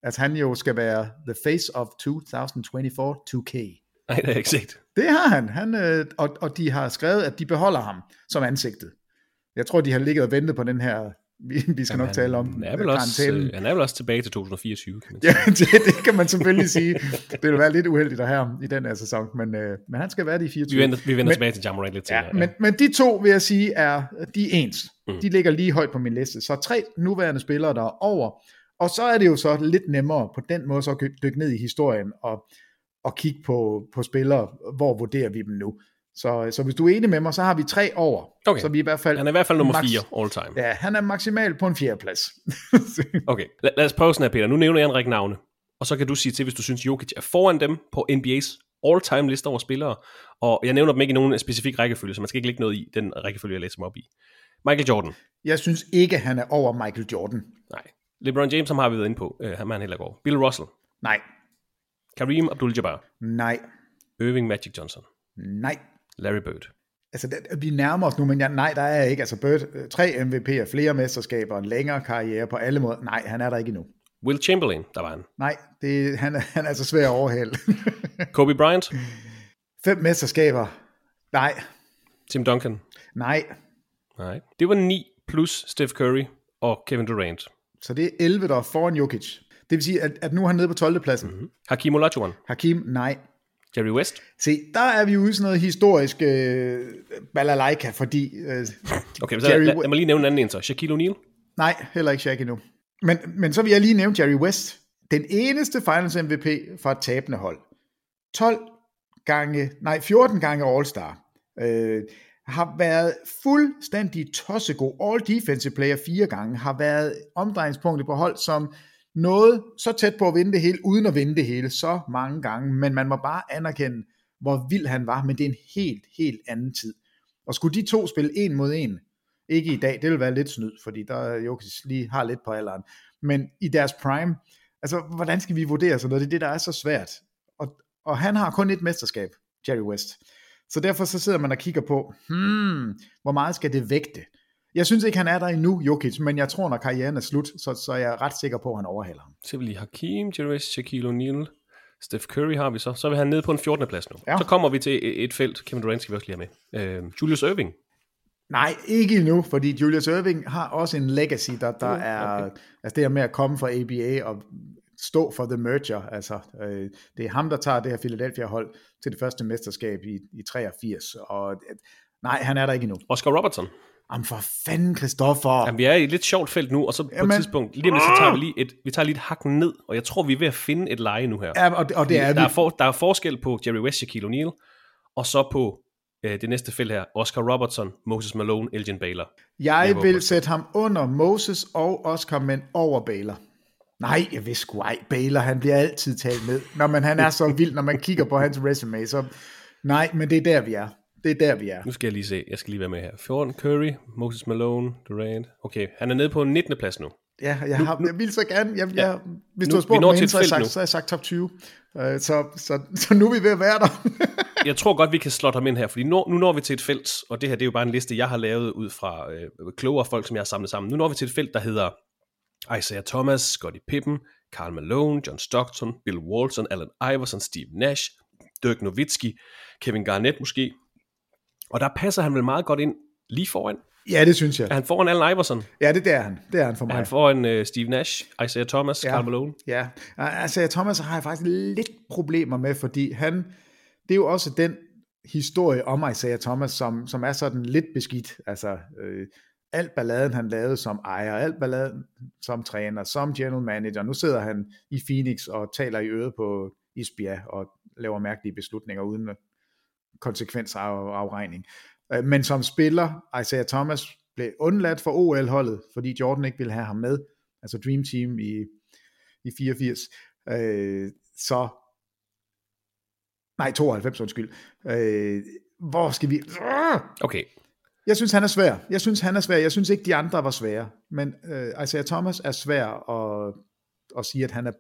At han jo skal være the face of 2024 2K. Nej, det har jeg ikke set. Det har han. han øh, og, og de har skrevet, at de beholder ham som ansigtet. Jeg tror, de har ligget og ventet på den her, vi, vi skal Jamen, nok tale om. Han er, vel også, øh, han er vel også tilbage til 2024, kan man sige. Ja, det, det kan man selvfølgelig sige. Det vil være lidt uheldigt at have i den her sæson, men, øh, men han skal være det i 24. Vi vender, vi vender men, tilbage til Jamoran lidt senere. Ja, men, men de to, vil jeg sige, er, de er ens. Mm. De ligger lige højt på min liste. Så tre nuværende spillere, der er over. Og så er det jo så lidt nemmere på den måde så at dykke ned i historien og, og kigge på, på spillere, hvor vurderer vi dem nu. Så, så hvis du er enig med mig, så har vi tre over. Okay. Så vi er i hvert fald Han er i hvert fald nummer max- 4 all time. Ja, han er maksimalt på en fjerdeplads. Okay, lad, lad os prøve sådan her, Peter. Nu nævner jeg en række navne, og så kan du sige til, hvis du synes, Jokic er foran dem på NBA's all-time liste over spillere, og jeg nævner dem ikke i nogen specifik rækkefølge, så man skal ikke lægge noget i den rækkefølge, jeg læser dem op i. Michael Jordan. Jeg synes ikke, han er over Michael Jordan. Nej. LeBron James, ham har vi været inde på. Uh, ham er han heller ikke over. Bill Russell. Nej, Kareem Abdul-Jabbar. nej, Irving Magic Johnson. nej. Larry Bird. Altså, det, vi nærmer os nu, men jeg, nej, der er ikke. Altså, Bird, øh, tre MVP'er, flere mesterskaber, en længere karriere på alle måder. Nej, han er der ikke endnu. Will Chamberlain, der var han. Nej, det, han, er, han er altså svær at overhale. Kobe Bryant. Fem mesterskaber. Nej, Tim Duncan. nej. Nej. Det var 9 plus Steph Curry og Kevin Durant. Så det er 11, der er foran Jokic. Det vil sige, at, at nu er han nede på 12. pladsen. Mhm. Mm-hmm. Hakim Olajuwon. Hakim, nej. Jerry West. Se, der er vi ude i sådan noget historisk øh, balalaika, fordi... Øh, Okay, så Jerry lad, We- lad mig lige nævne en anden en så. Shaquille O'Neal. nej, heller ikke Shaq endnu. Men, men så vil jeg lige nævne Jerry West. Den eneste Finals MVP fra et tabende hold. 12 gange, nej, 14 gange All-Star. Øh, har været fuldstændig tossegod. All defensive player fire gange. Har været omdrejningspunktet på hold, som noget så tæt på at vinde det hele, uden at vinde det hele så mange gange. Men man må bare anerkende, hvor vild han var. Men det er en helt, helt anden tid. Og skulle de to spille en mod en, ikke i dag, det vil være lidt snyd, fordi der Jokic lige har lidt på alderen. Men i deres prime, altså hvordan skal vi vurdere sådan noget? Det er det, der er så svært. Og, og han har kun et mesterskab, Jerry West. Så derfor så sidder man og kigger på, hmm, hvor meget skal det vægte? Jeg synes ikke, han er der endnu, Jokic, men jeg tror, når karrieren er slut, så, så er jeg ret sikker på, at han overhaler ham. Så vil lige Hakim, West, Shaquille O'Neal. Steph Curry har vi så. Så er han nede på en 14. plads nu. Ja. Så kommer vi til et- felt. Kevin Durant skal vi også lige have med. Øh, Julius Irving. Nej, ikke endnu, fordi Julius Irving har også en legacy, der, der er, okay. okay. altså det her med at komme fra ABA og stå for the merger, altså øh, det er ham, der tager det her Philadelphia-hold til det første mesterskab i, i 83, og øh, nej, han er der ikke endnu. Oscar Robertson. Jamen for fanden, Christoffer. Jamen, vi er i et lidt sjovt felt nu, og så på Jamen. et tidspunkt, lige om så tager vi lige et, vi tager lige et hak ned, og jeg tror, vi er ved at finde et leje nu her. Ja, og, det- og det er der, vi. er for, der er forskel på Jerry West, Shaquille O'Neal, og så på øh, det næste felt her. Oscar Robertson, Moses Malone, Elgin Baylor. Jeg vil sætte ham under Moses og Oscar, men over Baylor. Nej, jeg vidste sgu ej. Baylor, han bliver altid talt med. Når man, han er så vild, når man kigger på hans resume, så nej, men det er der, vi er. Det er der, vi er. Nu skal jeg lige se. Jeg skal lige være med her. 14, Curry, Moses Malone, Durant. Okay, han er nede på en 19. plads nu. Ja, jeg, har, jeg vil så gerne. Jeg, jeg, hvis Nu- du har spurgt mig så har jeg, sagt, nu. så har jeg sagt top 20. Uh, så, så, så nu er vi ved at være der. Jeg tror godt, vi kan slå ham ind her, fordi nu, nu når vi til et felt, og det her det er jo bare en liste, jeg har lavet ud fra øh, klogere folk, som jeg har samlet sammen. Nu når vi til et felt, der hedder Isaiah Thomas, Scottie Pippen, Karl Malone, John Stockton, Bill Walton, Allen Iverson, Steve Nash, Dirk Nowitzki, Kevin Garnett måske. Og der passer han vel meget godt ind lige foran. ja, det synes jeg. Er han foran Allen Iverson? Ja, det der er han. Det er han for Er mig. han foran øh, Steve Nash, Isaiah Thomas, Ja. Karl Malone? Ja, altså Thomas har jeg faktisk lidt problemer med, fordi han, det er jo også den historie om Isaiah Thomas, som, som er sådan lidt beskidt. Altså, øh, alt balladen han lavede som ejer, alt balladen som træner, som general manager. Nu sidder han i Phoenix og taler i øret på Isbia og laver mærkelige beslutninger uden konsekvensafregning. Øh, Men som spiller, Isaiah Thomas blev undladt for OL-holdet, fordi Jordan ikke ville have ham med, altså Dream Team i, i 84. Øh, så, nej, 92, undskyld. Øh, hvor skal vi... Okay, Jeg synes, han er svær. Jeg synes, han er svær. Jeg synes ikke, de andre var svære. Men øh, Isaiah Thomas er svær at, at sige, at han er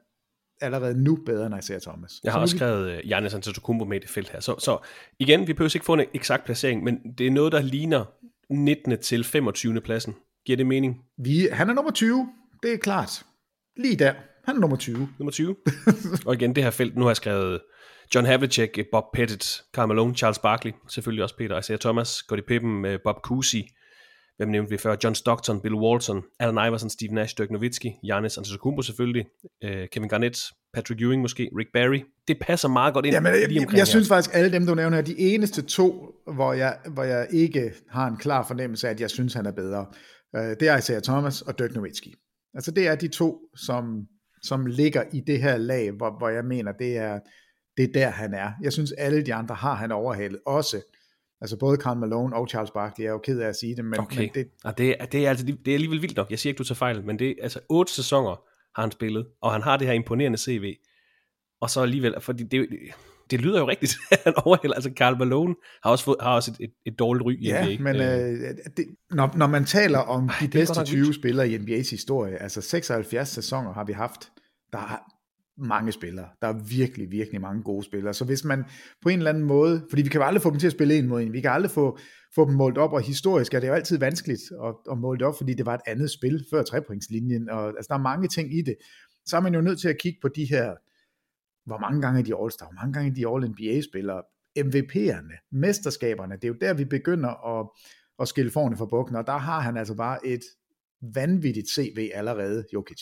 allerede nu bedre end Isaiah Thomas. Jeg Så har nu også vi- skrevet uh, Giannis Antetokounmpo med i det felt her. Så, så igen, vi behøver ikke få en eksakt placering, men det er noget, der ligner 19. til 25. pladsen. Giver det mening? Vi, han er nummer 20. Det er klart. Lige der. Han er nummer 20. Nummer 20. og igen, det her felt, nu har jeg skrevet John Havlicek, Bob Pettit, Karl Malone, Charles Barkley, selvfølgelig også Peter Isaiah Thomas, Scottie Pippen, øh, Bob Cousy, hvem nævnte vi før, John Stockton, Bill Walton, Allen Iverson, Steve Nash, Dirk Nowitzki, Giannis Antetokounmpo selvfølgelig, øh, Kevin Garnett, Patrick Ewing måske, Rick Barry. Det passer meget godt ind Jamen, lige jeg, jeg, her. synes faktisk, alle dem, du nævner her, de eneste to, hvor jeg, hvor jeg ikke har en klar fornemmelse af, at jeg synes, han er bedre, øh, det er Isaiah Thomas og Dirk Nowitzki. Altså det er de to, som, som ligger i det her lag, hvor, hvor jeg mener, det er, det er der, han er. Jeg synes, alle de andre har han overhalet. Også, altså både Karl Malone og Charles Barkley, jeg er jo ked af at sige det, men, Okay, men det, og det, er- det, er altså, det er alligevel vildt nok. Jeg siger ikke, du tager fejl, men det er altså otte sæsoner har han spillet, og han har det her imponerende CV. Og så alligevel, fordi det, det lyder jo rigtigt, at han overhælder. Altså Karl Malone har også, fået, har også et, et, et dårligt ry i Ja, NBA. men øh, det, når, når man taler om de er godt bedste nok 20 spillere i NBA's historie, altså 76 sæsoner har vi haft, der er mange spillere. Der er virkelig, virkelig mange gode spillere. Så hvis man på en eller anden måde, fordi vi kan jo aldrig få dem til at spille en mod en, vi kan aldrig få, få dem målt op, og historisk er det jo altid vanskeligt at, at måle det op, fordi det var et andet spil før trepointslinjen, og altså, der er mange ting i det. Så er man jo nødt til at kigge på de her, hvor mange gange er de All-Star, hvor mange gange er de All-NBA-spillere, MVP'erne, mesterskaberne, det er jo der, vi begynder at, at skille forne fra bukken, og der har han altså bare et vanvittigt CV allerede, Jokic.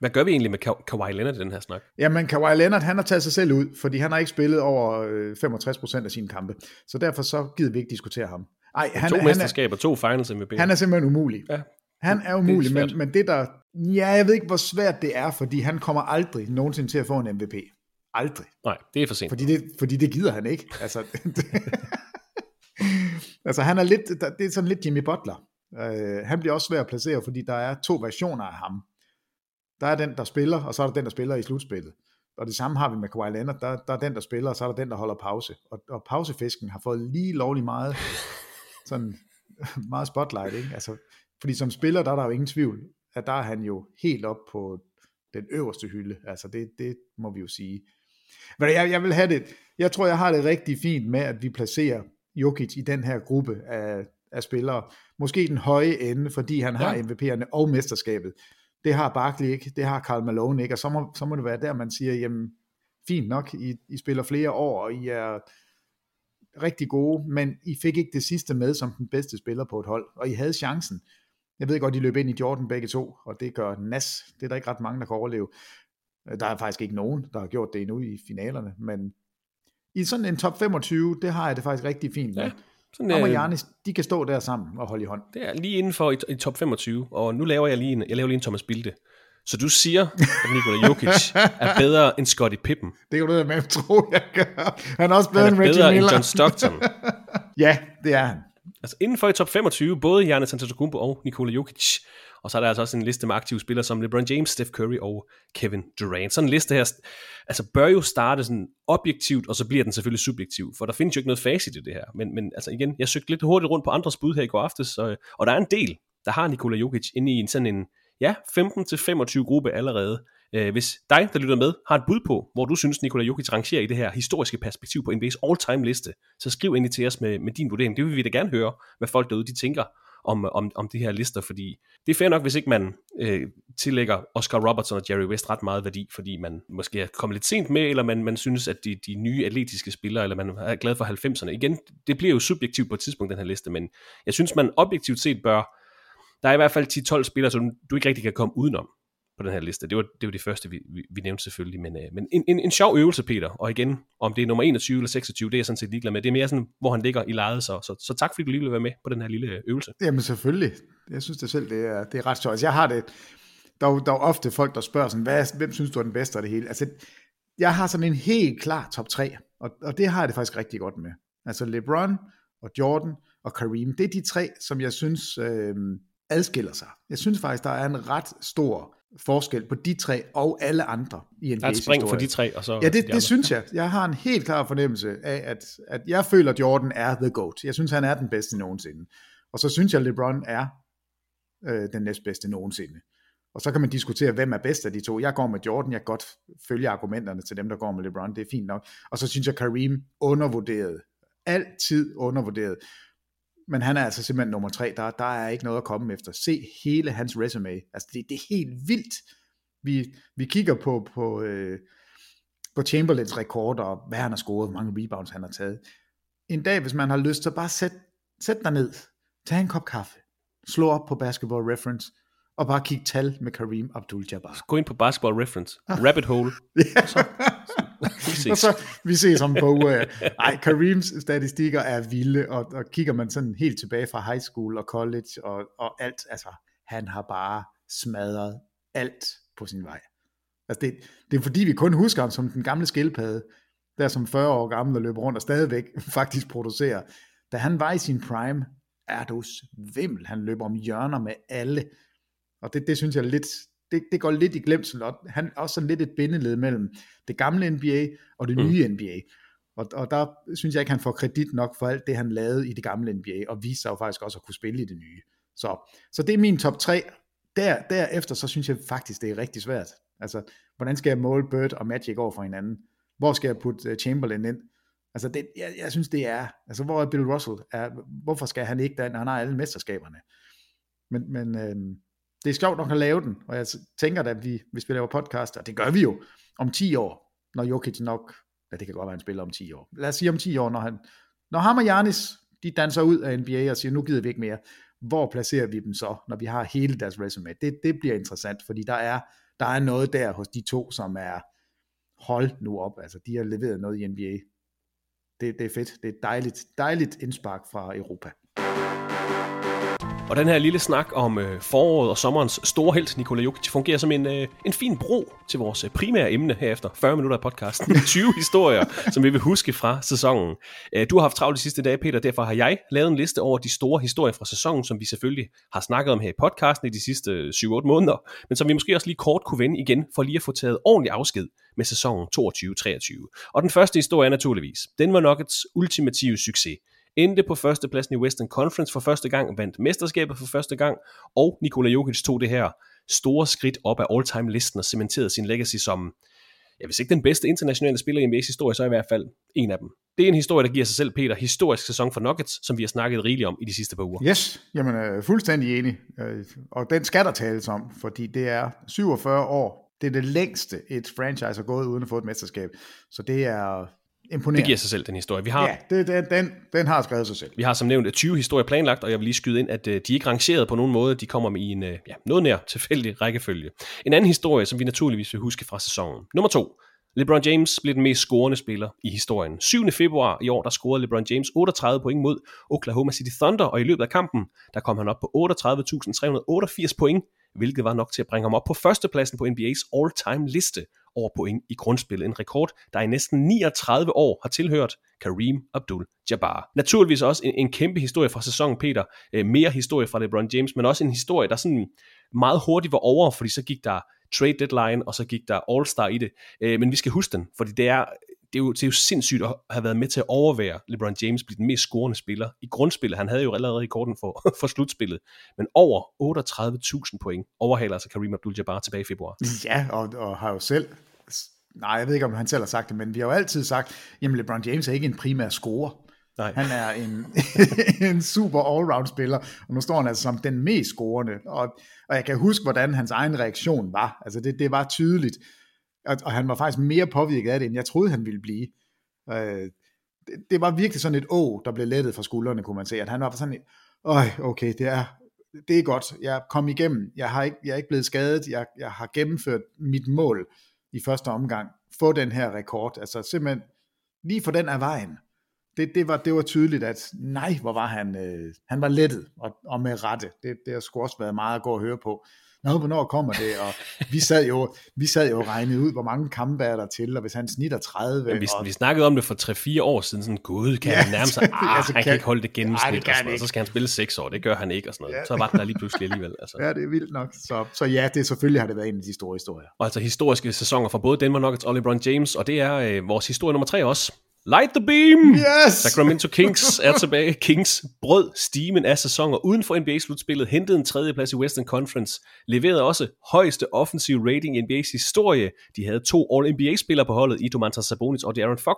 Hvad gør vi egentlig med Ka- Kawhi Leonard i den her snak? Jamen, Kawhi Leonard, han har taget sig selv ud, fordi han har ikke spillet over øh, 65% af sine kampe. Så derfor så gider vi ikke diskutere ham. Ej, han, to han, er, mesterskaber, to finals MVP. han er simpelthen umulig. Ja. Han er umulig, svært. men, men det der... Ja, jeg ved ikke, hvor svært det er, fordi han kommer aldrig nogensinde til at få en MVP. Aldrig. Nej, det er for sent. Fordi det, fordi det gider han ikke. Altså, altså han er lidt, det er sådan lidt Jimmy Butler. Uh, han bliver også svær at placere, fordi der er to versioner af ham. Der er den, der spiller, og så er der den, der spiller i slutspillet. Og det samme har vi med Kawhi Leonard. Der, der er den, der spiller, og så er der den, der holder pause. Og, og pausefisken har fået lige lovlig meget, sådan, meget spotlight. Ikke? Altså, fordi som spiller, der er der jo ingen tvivl, at der er han jo helt op på den øverste hylde. Altså det, det må vi jo sige. Men jeg, jeg vil have det, jeg tror, jeg har det rigtig fint med, at vi placerer Jokic i den her gruppe af, af spillere. Måske den høje ende, fordi han har Ja. MVP'erne og mesterskabet. Det har Barkley ikke, det har Karl Malone ikke, og så må, så må det være der, man siger, jamen, fint nok, I, I spiller flere år, og I er rigtig gode, men I fik ikke det sidste med som den bedste spiller på et hold, og I havde chancen. Jeg ved godt, de løb ind i Jordan begge to, og det gør nas. Det er der ikke ret mange, der kan overleve. Der er faktisk ikke nogen, der har gjort det endnu i finalerne, men i sådan en top 25, det har jeg det faktisk rigtig fint med. Ja, Ja, sådan, Ham og Giannis, de kan stå der sammen og holde i hånd. Det er lige inden for i, i top 25, og nu laver jeg lige en, jeg laver lige en Thomas Bilde. Så du siger, at Nikola Jokic er bedre end Scottie Pippen. Det kan du da med tro, jeg gør. Han er også bedre Han er end Reggie bedre end Miller. John Stockton. Ja, det er han. Altså inden for i top 25, både Giannis Antetokounmpo og Nikola Jokic. Og så er der altså også en liste med aktive spillere som LeBron James, Steph Curry og Kevin Durant. Sådan en liste her altså bør jo starte sådan objektivt, og så bliver den selvfølgelig subjektiv, for der findes jo ikke noget facit i det her. Men, men altså igen, jeg søgte lidt hurtigt rundt på andres bud her i går aftes, og, og der er en del, der har Nikola Jokic inde i en sådan en, ja, 15-25 gruppe allerede. Øh, hvis dig, der lytter med, har et bud på, hvor du synes, Nikola Jokic rangerer i det her historiske perspektiv på NBA's all-time liste, så skriv ind til os med, med din vurdering. Det vil vi da gerne høre, hvad folk derude de tænker om, om, om de her lister, fordi det er fair nok, hvis ikke man øh, tillægger Oscar Robertson og Jerry West ret meget værdi, fordi man måske er kommet lidt sent med, eller man, man synes, at de, de nye atletiske spillere, eller man er glad for 90'erne. Igen, det bliver jo subjektivt på et tidspunkt, den her liste, men jeg synes, man objektivt set bør, der er i hvert fald 10-12 spillere, som du ikke rigtig kan komme udenom på den her liste. Det var, det var de første, vi, vi, vi nævnte selvfølgelig. Men, øh, men en, en, en sjov øvelse, Peter. Og igen, om det er nummer 21 eller 26, det er jeg sådan set ligeglad med. Det er mere sådan, hvor han ligger i lejet. Så, så, så tak fordi du lige ville være med på den her lille øh, øvelse. Jamen selvfølgelig. Jeg synes det selv, det er, det er ret sjovt. Altså, jeg har det, der er, der er ofte folk, der spørger sådan, hvad, hvem synes du er den bedste af det hele? Altså, jeg har sådan en helt klar top 3, og, og det har jeg det faktisk rigtig godt med. Altså LeBron og Jordan og Kareem, det er de tre, som jeg synes øh, adskiller sig. Jeg synes faktisk, der er en ret stor forskel på de tre og alle andre i en Der er et spring for de tre, og så Ja, det, de det synes jeg. Jeg har en helt klar fornemmelse af, at, at jeg føler, at Jordan er the GOAT. Jeg synes, han er den bedste nogensinde. Og så synes jeg, at LeBron er øh, den næstbedste nogensinde. Og så kan man diskutere, hvem er bedst af de to. Jeg går med Jordan, jeg kan godt følge argumenterne til dem, der går med LeBron, det er fint nok. Og så synes jeg, Kareem undervurderet. Altid undervurderet. Men han er altså simpelthen nummer tre. Der, der er ikke noget at komme efter. Se hele hans resume. Altså det, det er helt vildt. Vi, vi kigger på, på, øh, på Chamberlains rekorder, og hvad han har scoret, hvor mange rebounds han har taget. En dag, hvis man har lyst, så bare sæt, sæt dig ned. Tag en kop kaffe. Slå op på Basketball Reference og bare kigge tal med Kareem Abdul-Jabbar. Gå ind på Basketball Reference. Rabbit Hole. Ja. Så, ses. og så, vi ses om på uger. Ej, Kareems statistikker er vilde, og, og kigger man sådan helt tilbage fra high school og college og, og alt, altså han har bare smadret alt på sin vej. Altså det, det er fordi, vi kun husker ham som den gamle skildpadde, der som 40 år gammel og løber rundt og stadigvæk faktisk producerer. Da han var i sin prime, er du svimmel. Han løber om hjørner med alle. Og det, det synes jeg lidt, det, det går lidt i glemsel, og han er også sådan lidt et bindeled mellem det gamle NBA og det nye mm. NBA. Og, og der synes jeg ikke, han får kredit nok for alt det, han lavede i det gamle NBA, og viste sig jo faktisk også at kunne spille i det nye. Så, så det er min top 3. Der, derefter, så synes jeg faktisk, det er rigtig svært. Altså, hvordan skal jeg måle Bird og Magic over for hinanden? Hvor skal jeg putte Chamberlain ind? Altså, det, jeg, jeg synes, det er, altså, hvor er Bill Russell? Er, hvorfor skal han ikke den? Han har alle mesterskaberne. Men, men øh, det er sjovt nok at lave den, og jeg tænker at vi, hvis vi laver podcast, og det gør vi jo om 10 år, når Jokic nok, ja det kan godt være, han spiller om 10 år. Lad os sige om 10 år, når, han, når ham og Giannis, de danser ud af NBA og siger, nu gider vi ikke mere, hvor placerer vi dem så, når vi har hele deres resume? Det, det bliver interessant, fordi der er, der er noget der hos de to, som er, hold nu op, altså de har leveret noget i NBA. Det, det er fedt, det er dejligt, dejligt indspark fra Europa. Og den her lille snak om øh, foråret og sommerens store held, Nikola Jokic, fungerer som en, øh, en fin bro til vores øh, primære emne herefter. 40 minutter af podcasten. 20 historier, som vi vil huske fra sæsonen. Øh, du har haft travlt de sidste dage, Peter, derfor har jeg lavet en liste over de store historier fra sæsonen, som vi selvfølgelig har snakket om her i podcasten i de sidste øh, 7-8 måneder, men som vi måske også lige kort kunne vende igen, for lige at få taget ordentlig afsked med sæsonen 22-23. Og den første historie er naturligvis, den var Nuggets ultimative succes endte på førstepladsen i Western Conference for første gang, vandt mesterskabet for første gang, og Nikola Jokic tog det her store skridt op af all-time listen og cementerede sin legacy som, jeg hvis ikke den bedste internationale spiller i NBA's historie, så i hvert fald en af dem. Det er en historie, der giver sig selv, Peter, historisk sæson for Nuggets, som vi har snakket rigeligt om i de sidste par uger. Yes, jamen øh, fuldstændig enig. Øh, og den skal der tales om, fordi det er 47 år. Det er det længste, et franchise har gået uden at få et mesterskab. Så det er imponerende. Det giver sig selv, den historie. Vi har, ja, det, den, den, den har skrevet sig selv. Vi har som nævnt 20 historier planlagt, og jeg vil lige skyde ind, at uh, de er ikke rangeret på nogen måde. De kommer med i en uh, ja, noget nær tilfældig rækkefølge. En anden historie, som vi naturligvis vil huske fra sæsonen. Nummer to. LeBron James blev den mest scorende spiller i historien. 7. februar i år, der scorede LeBron James 38 point mod Oklahoma City Thunder, og i løbet af kampen, der kom han op på 38.388 point, hvilket var nok til at bringe ham op på førstepladsen på NBA's all-time liste over point i grundspillet. En rekord, der i næsten 39 år har tilhørt Kareem Abdul-Jabbar. Naturligvis også en, en kæmpe historie fra sæsonen, Peter. Øh, mere historie fra LeBron James, men også en historie, der sådan meget hurtigt var over, fordi så gik der trade deadline, og så gik der All-Star i det. Øh, men vi skal huske den, fordi det er, det er, jo, det er jo sindssygt at have været med til at overvære LeBron James blive den mest scorende spiller i grundspillet. Han havde jo allerede rekorden for, for slutspillet, men over 38.000 point overhaler altså Kareem Abdul-Jabbar tilbage i februar. Ja, og, og har jo selv nej, jeg ved ikke, om han selv har sagt det, men vi har jo altid sagt, jamen LeBron James er ikke en primær scorer. Nej. Han er en, en super all-round spiller, og nu står han altså som den mest scorende, og, og jeg kan huske, hvordan hans egen reaktion var. Altså det, det var tydeligt, og, og han var faktisk mere påvirket af det, end jeg troede, han ville blive. Øh, det, det var virkelig sådan et å, der blev lettet fra skuldrene, kunne man se, at han var sådan, Øj, okay, det er, det er godt, jeg kom igennem, jeg, har ikke, jeg er ikke blevet skadet, jeg, jeg har gennemført mit mål i første omgang, få den her rekord, altså simpelthen lige for den af vejen. Det, det, var, det var tydeligt, at nej, hvor var han, øh, han var lettet, og, og med rette. Det, det har sgu også været meget at gå og høre på. Nå, hvornår kommer det? Og vi sad jo, vi sad jo og regnede ud, hvor mange kampe er der til, og hvis han snitter 30... Men vi, og... vi snakkede om det for 3-4 år siden, sådan, gud, kan ja, han nærme sig? Ah, altså, han kan, kan ikke holde det gennemsnit, nej, det og, og så skal han spille 6 år, det gør han ikke, og sådan noget. Ja. Så var der lige pludselig alligevel. Altså. Ja, det er vildt nok. Så, så ja, det selvfølgelig har det været en af de store historier. Og altså historiske sæsoner for både Denver Nuggets og LeBron James, og det er øh, vores historie nummer 3 også. Light the beam! Yes! Sacramento Kings er tilbage. Kings brød stimen af sæsoner uden for NBA-slutspillet, hentede en tredjeplads i Western Conference, leverede også højeste offensiv rating i NBA's historie. De havde to All-NBA-spillere på holdet, i Domantas Sabonis og Aaron Fox.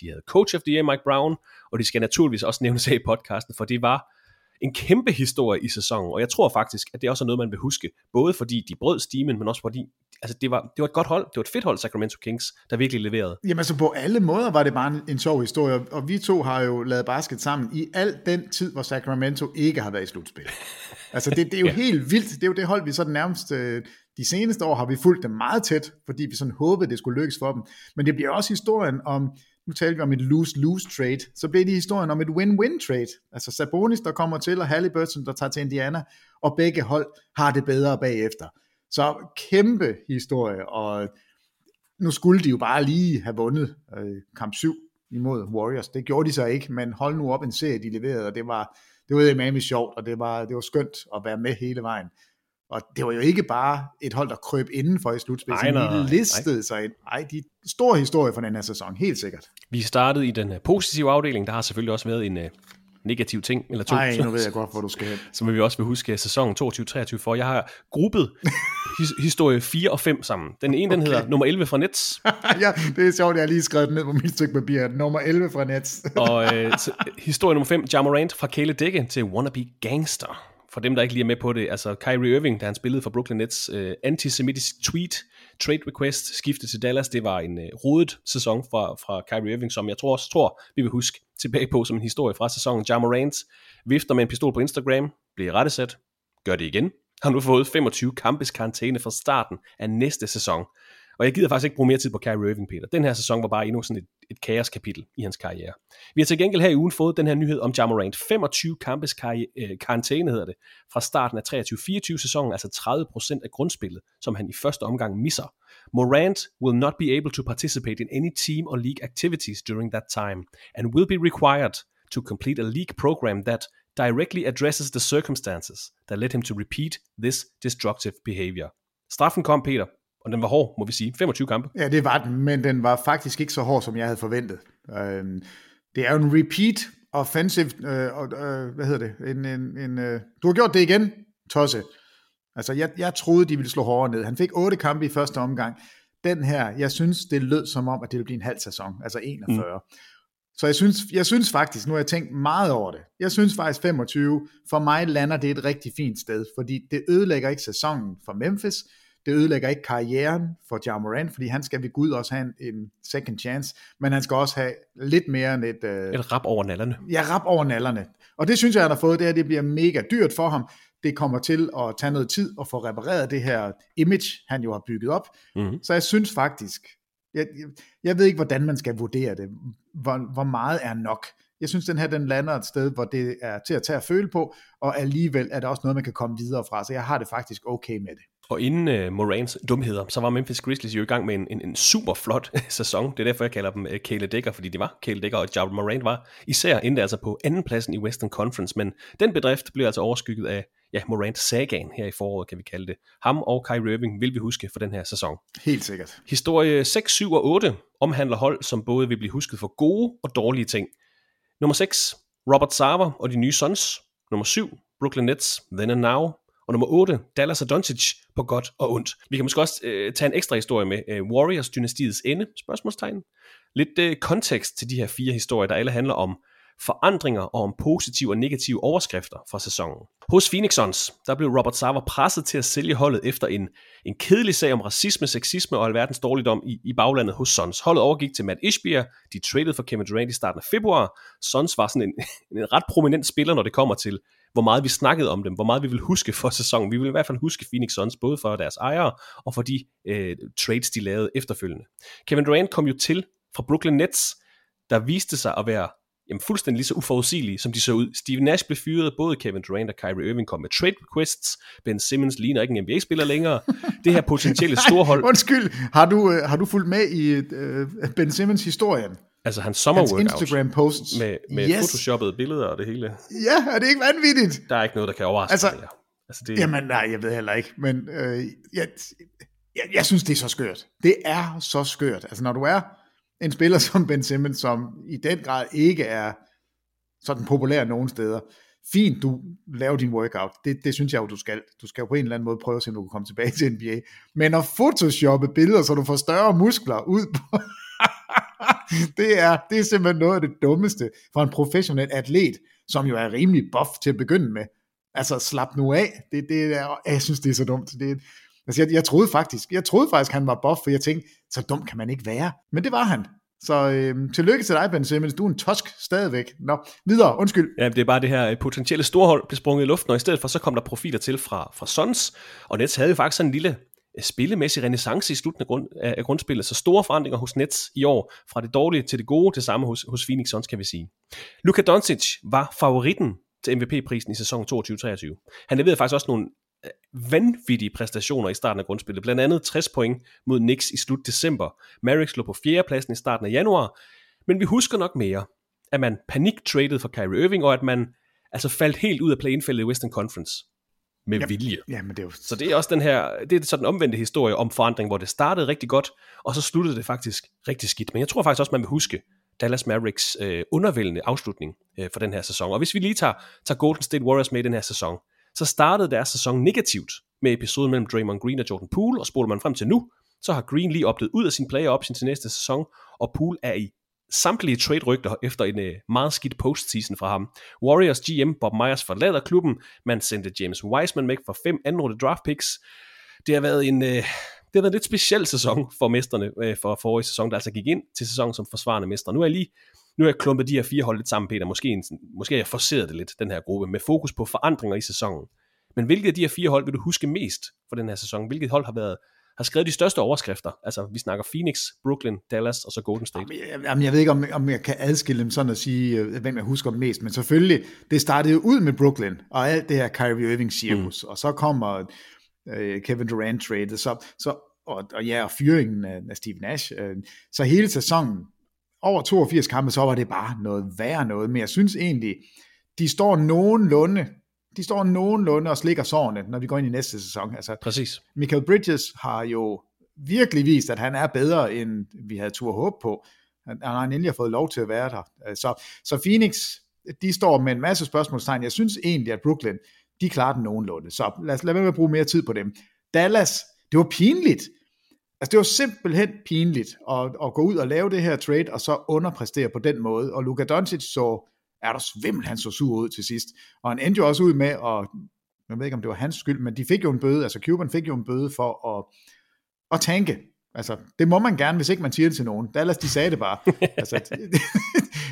De havde Coach of the Year Mike Brown, og de skal naturligvis også nævnes af i podcasten, for det var en kæmpe historie i sæsonen, og jeg tror faktisk, at det også er noget, man vil huske, både fordi de brød stimen, men også fordi altså det, var, det var et godt hold, det var et fedt hold, Sacramento Kings, der virkelig leverede. Jamen altså på alle måder var det bare en, en sjov historie, og vi to har jo lavet basket sammen i al den tid, hvor Sacramento ikke har været i slutspil. altså det, det er jo ja. helt vildt, det er jo det hold, vi sådan nærmest øh, de seneste år har vi fulgt dem meget tæt, fordi vi sådan håbede, det skulle lykkes for dem. Men det bliver også historien om nu talte vi om et lose-lose trade, så blev det historien om et win-win trade. Altså Sabonis, der kommer til, og Halliburton, der tager til Indiana, og begge hold har det bedre bagefter. Så kæmpe historie, og nu skulle de jo bare lige have vundet øh, kamp 7 imod Warriors. Det gjorde de så ikke, men hold nu op en serie, de leverede, og det var, det var meget sjovt, og det var, det var skønt at være med hele vejen. Og det var jo ikke bare et hold, der krøb indenfor i slutspillet, nej, nej, de listede nej. sig ind. Ej, de store historie for den her sæson, helt sikkert. Vi startede i den øh, positive afdeling, der har selvfølgelig også været en uh, negativ ting, eller to. Nej, nu ved jeg godt, hvor du skal hen. Som vi også vil huske sæsonen 22-23 for. Jeg har gruppet his, historie 4 og 5 sammen. Den ene, okay. den hedder nummer 11 fra Nets. ja, det er sjovt, jeg har lige skrevet ned på mit stykke papir. Nummer 11 fra Nets. og øh, historie nummer 5, Jamarant fra Kale Dække til Wannabe Gangster for dem, der ikke lige er med på det, altså Kyrie Irving, da han spillede for Brooklyn Nets, øh, antisemitisk tweet, trade request, skifte til Dallas, det var en øh, rodet sæson fra, fra Kyrie Irving, som jeg tror også tror, vi vil huske tilbage på som en historie fra sæsonen. Ja Morant vifter med en pistol på Instagram, bliver rettesat, gør det igen, har nu fået 25 kampes karantæne fra starten af næste sæson. Og jeg gider faktisk ikke bruge mere tid på Kyrie Irving, Peter. Den her sæson var bare endnu sådan et, et kaoskapitel i hans karriere. Vi har til gengæld her i ugen fået den her nyhed om Jamorant. 25 kampes øh, karantæne hedder det, fra starten af 23-24 sæsonen, altså 30% af grundspillet, som han i første omgang misser. Morant will not be able to participate in any team or league activities during that time, and will be required to complete a league program that directly addresses the circumstances that led him to repeat this destructive behavior. Straffen kom, Peter, og den var hård, må vi sige. 25 kampe. Ja, det var den, men den var faktisk ikke så hård, som jeg havde forventet. Øhm, det er jo en repeat offensive, øh, øh, hvad hedder det, en, en, en, øh, du har gjort det igen, Tosse. Altså, jeg, jeg troede, de ville slå hårdere ned. Han fik otte kampe i første omgang. Den her, jeg synes, det lød som om, at det ville blive en halv sæson, altså 41. Mm. Så jeg synes, jeg synes faktisk, nu har jeg tænkt meget over det, jeg synes faktisk 25, for mig lander det et rigtig fint sted, fordi det ødelægger ikke sæsonen for Memphis, det ødelægger ikke karrieren for Ja Morant, fordi han skal ved Gud også have en, en second chance, men han skal også have lidt mere end et... Øh, et rap over nallerne. Ja, rap over nallerne. Og det synes jeg, han har fået, det her, det bliver mega dyrt for ham. Det kommer til at tage noget tid at få repareret det her image, han jo har bygget op. Mm-hmm. Så jeg synes faktisk, jeg, jeg, jeg ved ikke, hvordan man skal vurdere det. Hvor, hvor meget er nok? Jeg synes, den her den lander et sted, hvor det er til at tage at føle på, og alligevel er det også noget, man kan komme videre fra, så jeg har det faktisk okay med det. Og inden uh, Morans dumheder, så var Memphis Grizzlies jo i gang med en, en, en super flot sæson. Det er derfor, jeg kalder dem uh, Kale Dækker, fordi de var Kale Dækker, og Ja Morant var især endte altså på andenpladsen i Western Conference. Men den bedrift blev altså overskygget af ja, Morant Sagan her i foråret, kan vi kalde det. Ham og Kyrie Irving vil vi huske for den her sæson. Helt sikkert. Historie 6, 7 og 8 omhandler hold, som både vil blive husket for gode og dårlige ting. Nummer 6, Robert Sarver og de nye Suns. Nummer 7, Brooklyn Nets, Then and Now. Og nummer 8, Dallas og Doncic på godt og ondt. Vi kan måske også øh, tage en ekstra historie med øh, Warriors-dynastiets ende, spørgsmålstegn. Lidt øh, kontekst til de her fire historier, der alle handler om forandringer og om positive og negative overskrifter fra sæsonen. Hos Phoenix Suns, der blev Robert Sarver presset til at sælge holdet efter en, en kedelig sag om racisme, sexisme og alverdens dårligdom i, i baglandet hos Suns. Holdet overgik til Matt Ishbia, de traded for Kevin Durant i starten af februar. Suns var sådan en, en ret prominent spiller, når det kommer til, hvor meget vi snakkede om dem, hvor meget vi vil huske for sæsonen. Vi vil i hvert fald huske Phoenix Suns, både for deres ejere og for de øh, trades, de lavede efterfølgende. Kevin Durant kom jo til fra Brooklyn Nets, der viste sig at være jamen, fuldstændig lige så uforudsigelige, som de så ud. Steve Nash blev fyret, både Kevin Durant og Kyrie Irving kom med trade requests. Ben Simmons ligner ikke en NBA-spiller længere. Det her potentielle storhold... Undskyld, har du, øh, har du fulgt med i uh, Ben Simmons historien? Altså hans sommer Hans Instagram posts. Med, med yes. photoshoppede billeder og det hele. Ja, er det ikke vanvittigt? Der er ikke noget, der kan overraske altså, mere. Altså det... Jamen nej, jeg ved heller ikke, men øh, jeg, jeg, jeg synes, det er så skørt. Det er så skørt. Altså når du er en spiller som Ben Simmons, som i den grad ikke er sådan populær nogen steder. Fint, du laver din workout. Det, det synes jeg jo, du skal. Du skal jo på en eller anden måde prøve at se, om du kan komme tilbage til NBA. Men at photoshoppe billeder, så du får større muskler ud på... det, er, det er simpelthen noget af det dummeste for en professionel atlet, som jo er rimelig buff til at begynde med. Altså, slap nu af. Det, det er, jeg synes, det er så dumt. Det, altså, jeg, jeg, troede faktisk, jeg troede faktisk, han var buff, for jeg tænkte, så dum kan man ikke være. Men det var han. Så øh, tillykke til dig, Ben Simmons. Du er en tosk stadigvæk. Nå, videre. Undskyld. Ja, det er bare det her øh, potentielle storhold blev sprunget i luften, og i stedet for, så kom der profiler til fra, fra Suns, og Nets havde jo faktisk sådan en lille spillemæssig renaissance i slutningen af, grund, af grundspillet, så store forandringer hos Nets i år, fra det dårlige til det gode, det samme hos, hos Phoenix Suns, kan vi sige. Luka Doncic var favoritten til MVP-prisen i sæsonen 22-23. Han leverede faktisk også nogle øh, vanvittige præstationer i starten af grundspillet. Blandt andet 60 point mod Knicks i slut december. Mavericks lå på fjerdepladsen i starten af januar. Men vi husker nok mere, at man panik-traded for Kyrie Irving, og at man altså faldt helt ud af play i Western Conference med ja, vilje. Ja, men det er jo... Så det er også den her, det er sådan en omvendte historie om forandring, hvor det startede rigtig godt, og så sluttede det faktisk rigtig skidt. Men jeg tror faktisk også, man vil huske Dallas Mavericks øh, undervældende afslutning øh, for den her sæson. Og hvis vi lige tager, tager Golden State Warriors med i den her sæson, så startede deres sæson negativt med episoden mellem Draymond Green og Jordan Poole, og spoler man frem til nu, så har Green lige opdaget ud af sin player option til næste sæson, og Poole er i samtlige trade-rygter efter en øh, meget skidt postseason fra ham. Warriors GM Bob Myers forlader klubben, man sendte James Wiseman væk for fem andenrunde draft picks. Det har været en, uh, det har været en lidt speciel sæson for mesterne øh, for forrige sæson, der altså gik ind til sæsonen som forsvarende mester. Nu er jeg lige nu har jeg klumpet de her fire hold lidt sammen, Peter. Måske, en, måske har jeg forceret det lidt, den her gruppe, med fokus på forandringer i sæsonen. Men hvilket af de her fire hold vil du huske mest for den her sæson? Hvilket hold har været har skrevet de største overskrifter. Altså, vi snakker Phoenix, Brooklyn, Dallas og så Golden State. Jamen, jeg, jamen, jeg ved ikke, om, om jeg kan adskille dem sådan at sige, øh, hvem jeg husker mest, men selvfølgelig, det startede ud med Brooklyn, og alt det her Kyrie Irving cirkus, mm. og så kommer øh, Kevin Durant trade, så, så, og, og ja, og fyringen af, af Steve Nash. Øh, så hele sæsonen over 82 kampe, så var det bare noget værre noget, men jeg synes egentlig, de står nogenlunde, de står nogenlunde og slikker sårene, når vi går ind i næste sæson. Altså, Præcis. Michael Bridges har jo virkelig vist, at han er bedre, end vi havde tur håb på. Han, han har endelig fået lov til at være der. Så, så Phoenix, de står med en masse spørgsmålstegn. Jeg synes egentlig, at Brooklyn, de klarer den nogenlunde. Så lad os lade være med at bruge mere tid på dem. Dallas, det var pinligt. Altså det var simpelthen pinligt at, at gå ud og lave det her trade, og så underpræstere på den måde. Og Luka Doncic så, er der svimmel, han så sur ud til sidst. Og han endte jo også ud med, at, jeg ved ikke om det var hans skyld, men de fik jo en bøde, altså Cuban fik jo en bøde for at, at tanke. Altså, det må man gerne, hvis ikke man siger det til nogen. Dallas, de sagde det bare. altså,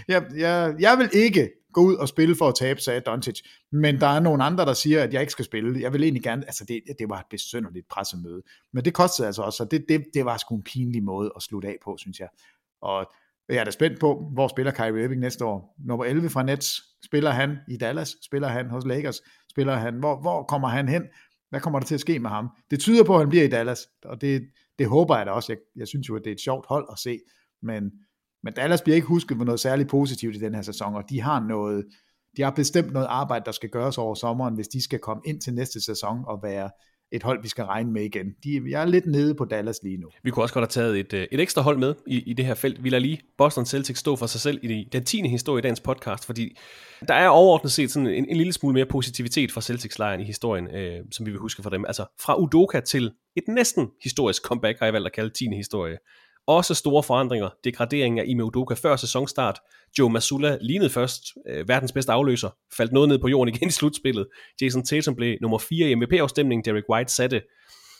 jeg, jeg, jeg vil ikke gå ud og spille for at tabe, sagde Doncic. Men der er nogle andre, der siger, at jeg ikke skal spille. Jeg vil egentlig gerne, altså det, det var et besønderligt pressemøde. Men det kostede altså også, så det, det, det var sgu en pinlig måde at slutte af på, synes jeg. Og jeg er da spændt på, hvor spiller Kyrie Irving næste år. Nummer 11 fra Nets, spiller han i Dallas, spiller han hos Lakers, spiller han, hvor, hvor kommer han hen? Hvad kommer der til at ske med ham? Det tyder på, at han bliver i Dallas, og det, det håber jeg da også. Jeg, jeg synes jo, at det er et sjovt hold at se, men, men Dallas bliver ikke husket for noget særligt positivt i den her sæson, og de har noget, de har bestemt noget arbejde, der skal gøres over sommeren, hvis de skal komme ind til næste sæson og være et hold, vi skal regne med igen. De, jeg er lidt nede på Dallas lige nu. Vi kunne også godt have taget et, øh, et ekstra hold med i, i det her felt. Vi lader lige Boston Celtics stå for sig selv i den 10. historie i dagens podcast, fordi der er overordnet set sådan en, en lille smule mere positivitet fra Celtics-lejren i historien, øh, som vi vil huske fra dem. Altså fra Udoka til et næsten historisk comeback, har jeg valgt at kalde 10. historie. Også store forandringer. Degraderingen af Ime Udoka før sæsonstart. Joe Masula lignede først øh, verdens bedste afløser. Faldt noget ned på jorden igen i slutspillet. Jason Tatum blev nummer 4 i MVP-afstemningen. Derek White satte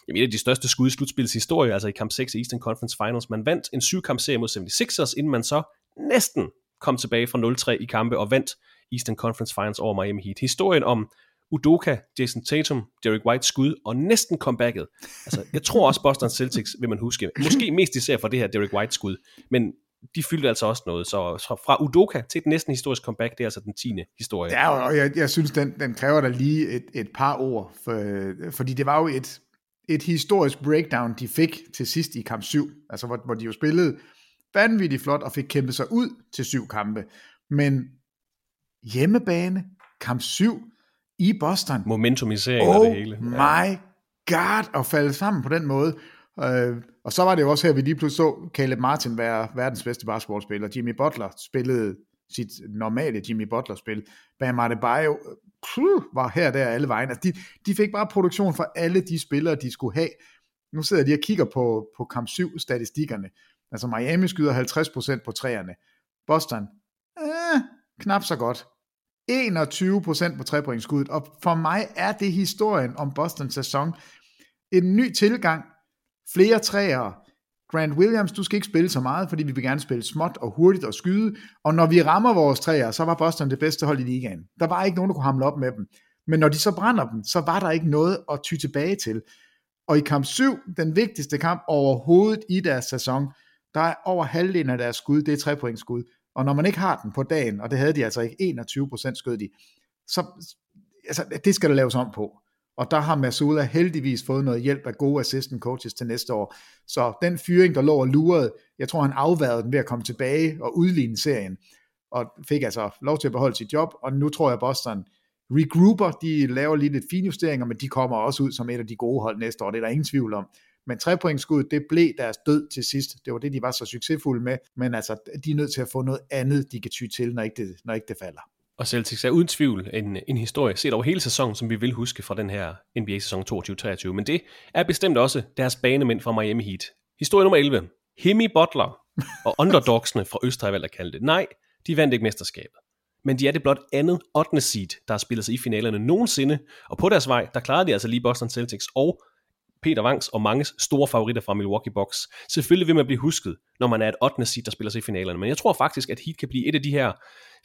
jamen, et af de største skud i slutspillets historie, altså i kamp 6 i Eastern Conference Finals. Man vandt en syv kamp serie mod 76ers, inden man så næsten kom tilbage fra 0-3 i kampe og vandt Eastern Conference Finals over Miami Heat. Historien om Udoka, Jason Tatum, Derek White skud og næsten comebacket. Altså, jeg tror også Boston Celtics vil man huske. Måske mest især for det her Derek White skud, men de fyldte altså også noget. Så fra Udoka til et næsten historisk comeback, det er altså den tiende historie. Ja, og jeg, jeg synes, den, den kræver da lige et, et par ord, for, fordi det var jo et, et historisk breakdown, de fik til sidst i kamp 7, altså hvor, hvor de jo spillede vanvittigt flot og fik kæmpet sig ud til syv kampe. Men hjemmebane, kamp 7, i Boston. Momentumisering oh af det hele. Oh my god, at falde sammen på den måde. Uh, og så var det jo også her, vi lige pludselig så Caleb Martin være verdens bedste basketballspiller. Jimmy Butler spillede sit normale Jimmy Butler-spil. Bam Adebayo uh, var her der alle vejen. Altså, de, de fik bare produktion for alle de spillere, de skulle have. Nu sidder de og kigger på, på kamp 7-statistikkerne. Altså Miami skyder 50% på træerne. Boston, eh, knap så godt. 21% på trepointskuddet, og for mig er det historien om Bostons sæson. En ny tilgang, flere træer. Grant Williams, du skal ikke spille så meget, fordi vi vil gerne spille småt og hurtigt og skyde, og når vi rammer vores træer, så var Boston det bedste hold i ligaen. Der var ikke nogen, der kunne hamle op med dem. Men når de så brænder dem, så var der ikke noget at ty tilbage til. Og i kamp 7, den vigtigste kamp overhovedet i deres sæson, der er over halvdelen af deres skud, det er trepointsskud. Og når man ikke har den på dagen, og det havde de altså ikke, 21% skød de, så altså, det skal der laves om på. Og der har Masula heldigvis fået noget hjælp af gode assistant coaches til næste år. Så den fyring, der lå og lurede, jeg tror, han afværede den ved at komme tilbage og udligne serien. Og fik altså lov til at beholde sit job, og nu tror jeg, Boston regrouper, de laver lige lidt finjusteringer, men de kommer også ud som et af de gode hold næste år, det er der ingen tvivl om. Men trepointskuddet, det blev deres død til sidst. Det var det, de var så succesfulde med. Men altså, de er nødt til at få noget andet, de kan ty til, når ikke det, når ikke det falder. Og Celtics er uden tvivl en, en historie set over hele sæsonen, som vi vil huske fra den her NBA-sæson 22-23. Men det er bestemt også deres banemænd fra Miami Heat. Historie nummer 11. Hemi Butler og underdogsene fra Øst har jeg valgt at kalde det. Nej, de vandt ikke mesterskabet. Men de er det blot andet 8. seed, der har spillet sig i finalerne nogensinde. Og på deres vej, der klarede de altså lige Boston Celtics og Peter Wangs og manges store favoritter fra Milwaukee Bucks. Selvfølgelig vil man blive husket, når man er et 8. seed, der spiller sig i finalerne. Men jeg tror faktisk, at Heat kan blive et af de her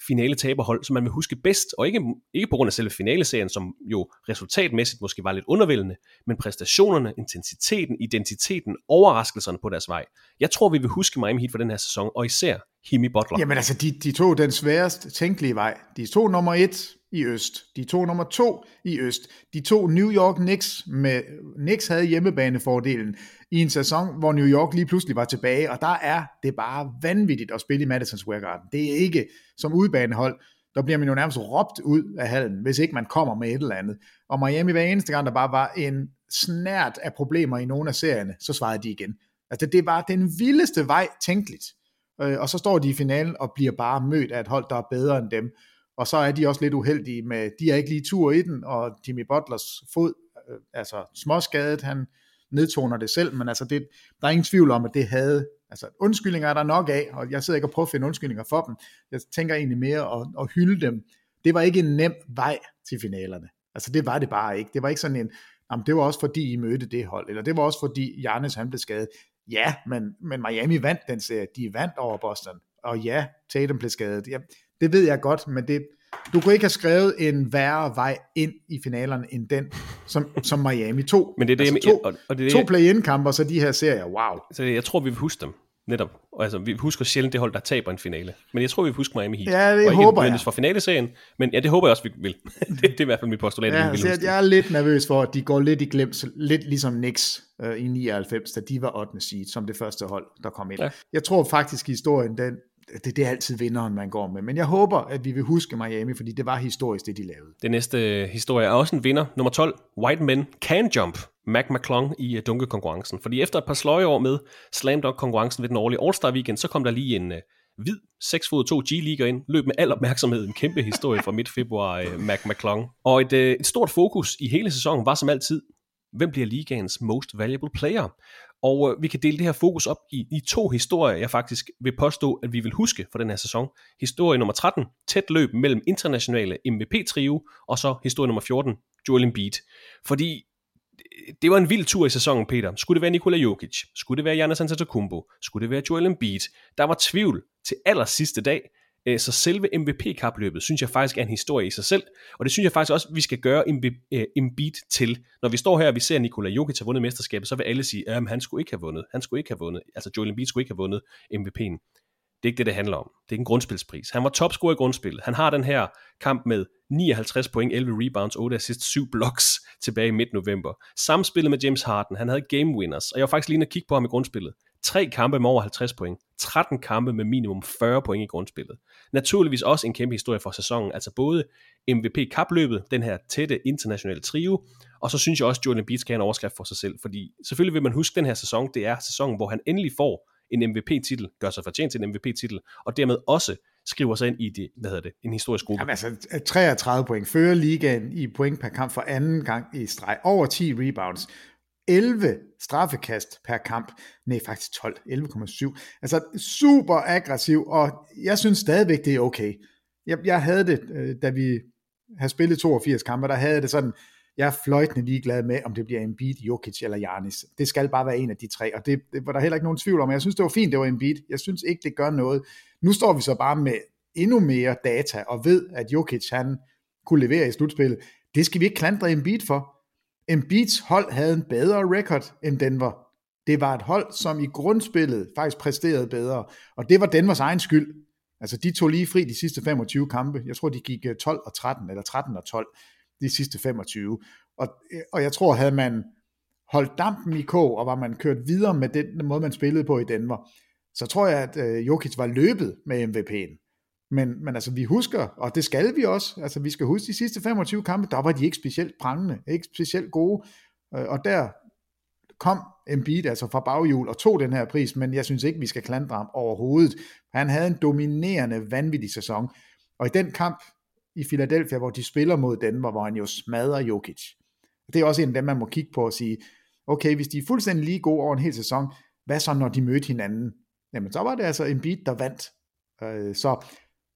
finale taberhold, som man vil huske bedst, og ikke, ikke på grund af selve finaleserien, som jo resultatmæssigt måske var lidt undervældende, men præstationerne, intensiteten, identiteten, overraskelserne på deres vej. Jeg tror, vi vil huske Miami Heat for den her sæson, og især Jimmy Butler. Jamen altså, de, de tog den sværest tænkelige vej. De tog nummer et i øst. De to nummer to i øst. De to New York Knicks med, Knicks havde hjemmebanefordelen i en sæson, hvor New York lige pludselig var tilbage, og der er det bare vanvittigt at spille i Madison Square Garden. Det er ikke som udbanehold, der bliver man jo nærmest råbt ud af hallen, hvis ikke man kommer med et eller andet. Og Miami hver eneste gang, der bare var en snært af problemer i nogle af serierne, så svarede de igen. Altså det var den vildeste vej tænkeligt. Øh, og så står de i finalen og bliver bare mødt af et hold, der er bedre end dem. Og så er de også lidt uheldige med, de er ikke lige tur i den, og Jimmy Butlers fod, øh, altså småskadet, han nedtoner det selv, men altså det, der er ingen tvivl om, at det havde, altså undskyldninger er der nok af, og jeg sidder ikke og prøver at finde undskyldninger for dem. Jeg tænker egentlig mere at, at hylde dem. Det var ikke en nem vej til finalerne. Altså det var det bare ikke. Det var ikke sådan en, jamen det var også fordi I mødte det hold, eller det var også fordi Jarnes han blev skadet. Ja, men, men Miami vandt den serie. De vandt over Boston. Og ja, Tatum blev skadet. Ja, det ved jeg godt, men det, du kunne ikke have skrevet en værre vej ind i finalerne end den, som, som Miami tog. Men det er det, altså, jeg, to, og, og det er to play-in-kamper, så de her serier, wow. Så jeg tror, vi vil huske dem. Netop. Altså, vi husker sjældent det hold, der taber en finale. Men jeg tror, vi husker Miami Heat. Ja, det og ikke håber jeg. nødvendigvis for finaleserien, men ja, det håber jeg også, vi vil. det, det er i hvert fald mit postulat. Ja, vi vil altså, huske jeg, jeg er lidt nervøs for, at de går lidt i glemt, lidt ligesom Knicks øh, i 99, da de var 8. seed, som det første hold, der kom ind. Ja. Jeg tror faktisk, historien, den, det, det er altid vinderen, man går med. Men jeg håber, at vi vil huske Miami, fordi det var historisk, det de lavede. Det næste øh, historie er også en vinder. Nummer 12. White Men Can Jump. Mac McClung i øh, dunkekonkurrencen. Fordi efter et par sløje år med slam dunk konkurrencen ved den årlige All-Star Weekend, så kom der lige en uh, hvid 6 fod 2 G-liga ind, løb med al opmærksomhed en kæmpe historie fra midt februar, uh, Mac McClung. Og et, uh, et stort fokus i hele sæsonen var som altid, hvem bliver ligaens most valuable player? Og øh, vi kan dele det her fokus op i, i to historier, jeg faktisk vil påstå, at vi vil huske for den her sæson. Historie nummer 13, tæt løb mellem internationale MVP-trio, og så historie nummer 14, Joel Embiid. Fordi øh, det var en vild tur i sæsonen, Peter. Skulle det være Nikola Jokic? Skulle det være Giannis Antetokounmpo? Skulle det være Joel Embiid? Der var tvivl til aller sidste dag, Øh, så selve MVP-kapløbet, synes jeg faktisk er en historie i sig selv, og det synes jeg faktisk også, vi skal gøre Embi- øh, Embiid til. Når vi står her, og vi ser Nikola Jokic have vundet mesterskabet, så vil alle sige, at han skulle ikke have vundet. Han skulle ikke have vundet. Altså Joel Embiid skulle ikke have vundet MVP'en. Det er ikke det, det handler om. Det er ikke en grundspilspris. Han var topscorer i grundspillet. Han har den her kamp med 59 point, 11 rebounds, 8 assists, 7 blocks tilbage i midt november. Samspillet med James Harden. Han havde game winners, og jeg var faktisk lige at kigge på ham i grundspillet. Tre kampe med over 50 point. 13 kampe med minimum 40 point i grundspillet. Naturligvis også en kæmpe historie for sæsonen. Altså både MVP-kapløbet, den her tætte internationale trio, og så synes jeg også, at Jordan Embiid skal have en overskrift for sig selv, fordi selvfølgelig vil man huske den her sæson, det er sæsonen, hvor han endelig får en MVP-titel, gør sig fortjent til en MVP-titel, og dermed også skriver sig ind i det, hvad hedder det, en historisk gruppe. Jamen altså, 33 point. Fører ligaen i point per kamp for anden gang i streg. Over 10 rebounds. 11 straffekast per kamp. Nej, faktisk 12. 11,7. Altså super aggressiv, og jeg synes stadigvæk, det er okay. Jeg, jeg havde det, øh, da vi havde spillet 82 kampe, der havde jeg det sådan, jeg er fløjtende ligeglad med, om det bliver Embiid, Jokic eller Giannis. Det skal bare være en af de tre, og det, det var der heller ikke nogen tvivl om. Jeg synes, det var fint, det var Embiid. Jeg synes ikke, det gør noget. Nu står vi så bare med endnu mere data, og ved, at Jokic, han kunne levere i slutspillet. Det skal vi ikke klandre Embiid for. Embiids hold havde en bedre record end Denver. Det var et hold, som i grundspillet faktisk præsterede bedre, og det var Denvers egen skyld. Altså, de tog lige fri de sidste 25 kampe. Jeg tror, de gik øh, 12 og 13, eller 13 og 12 de sidste 25. Og, øh, og jeg tror, havde man holdt dampen i kog, og var man kørt videre med den måde, man spillede på i Denver, så tror jeg, at øh, Jokic var løbet med MVP'en. Men, men altså, vi husker, og det skal vi også, altså vi skal huske de sidste 25 kampe, der var de ikke specielt prangende, ikke specielt gode, øh, og der kom Embiid altså fra baghjul og tog den her pris, men jeg synes ikke, vi skal klandre ham overhovedet. Han havde en dominerende, vanvittig sæson, og i den kamp i Philadelphia, hvor de spiller mod Denver, hvor han jo smadrer Jokic. Det er også en af dem, man må kigge på og sige, okay, hvis de er fuldstændig lige gode over en hel sæson, hvad så, når de mødte hinanden? Jamen, så var det altså Embiid, der vandt. Øh, så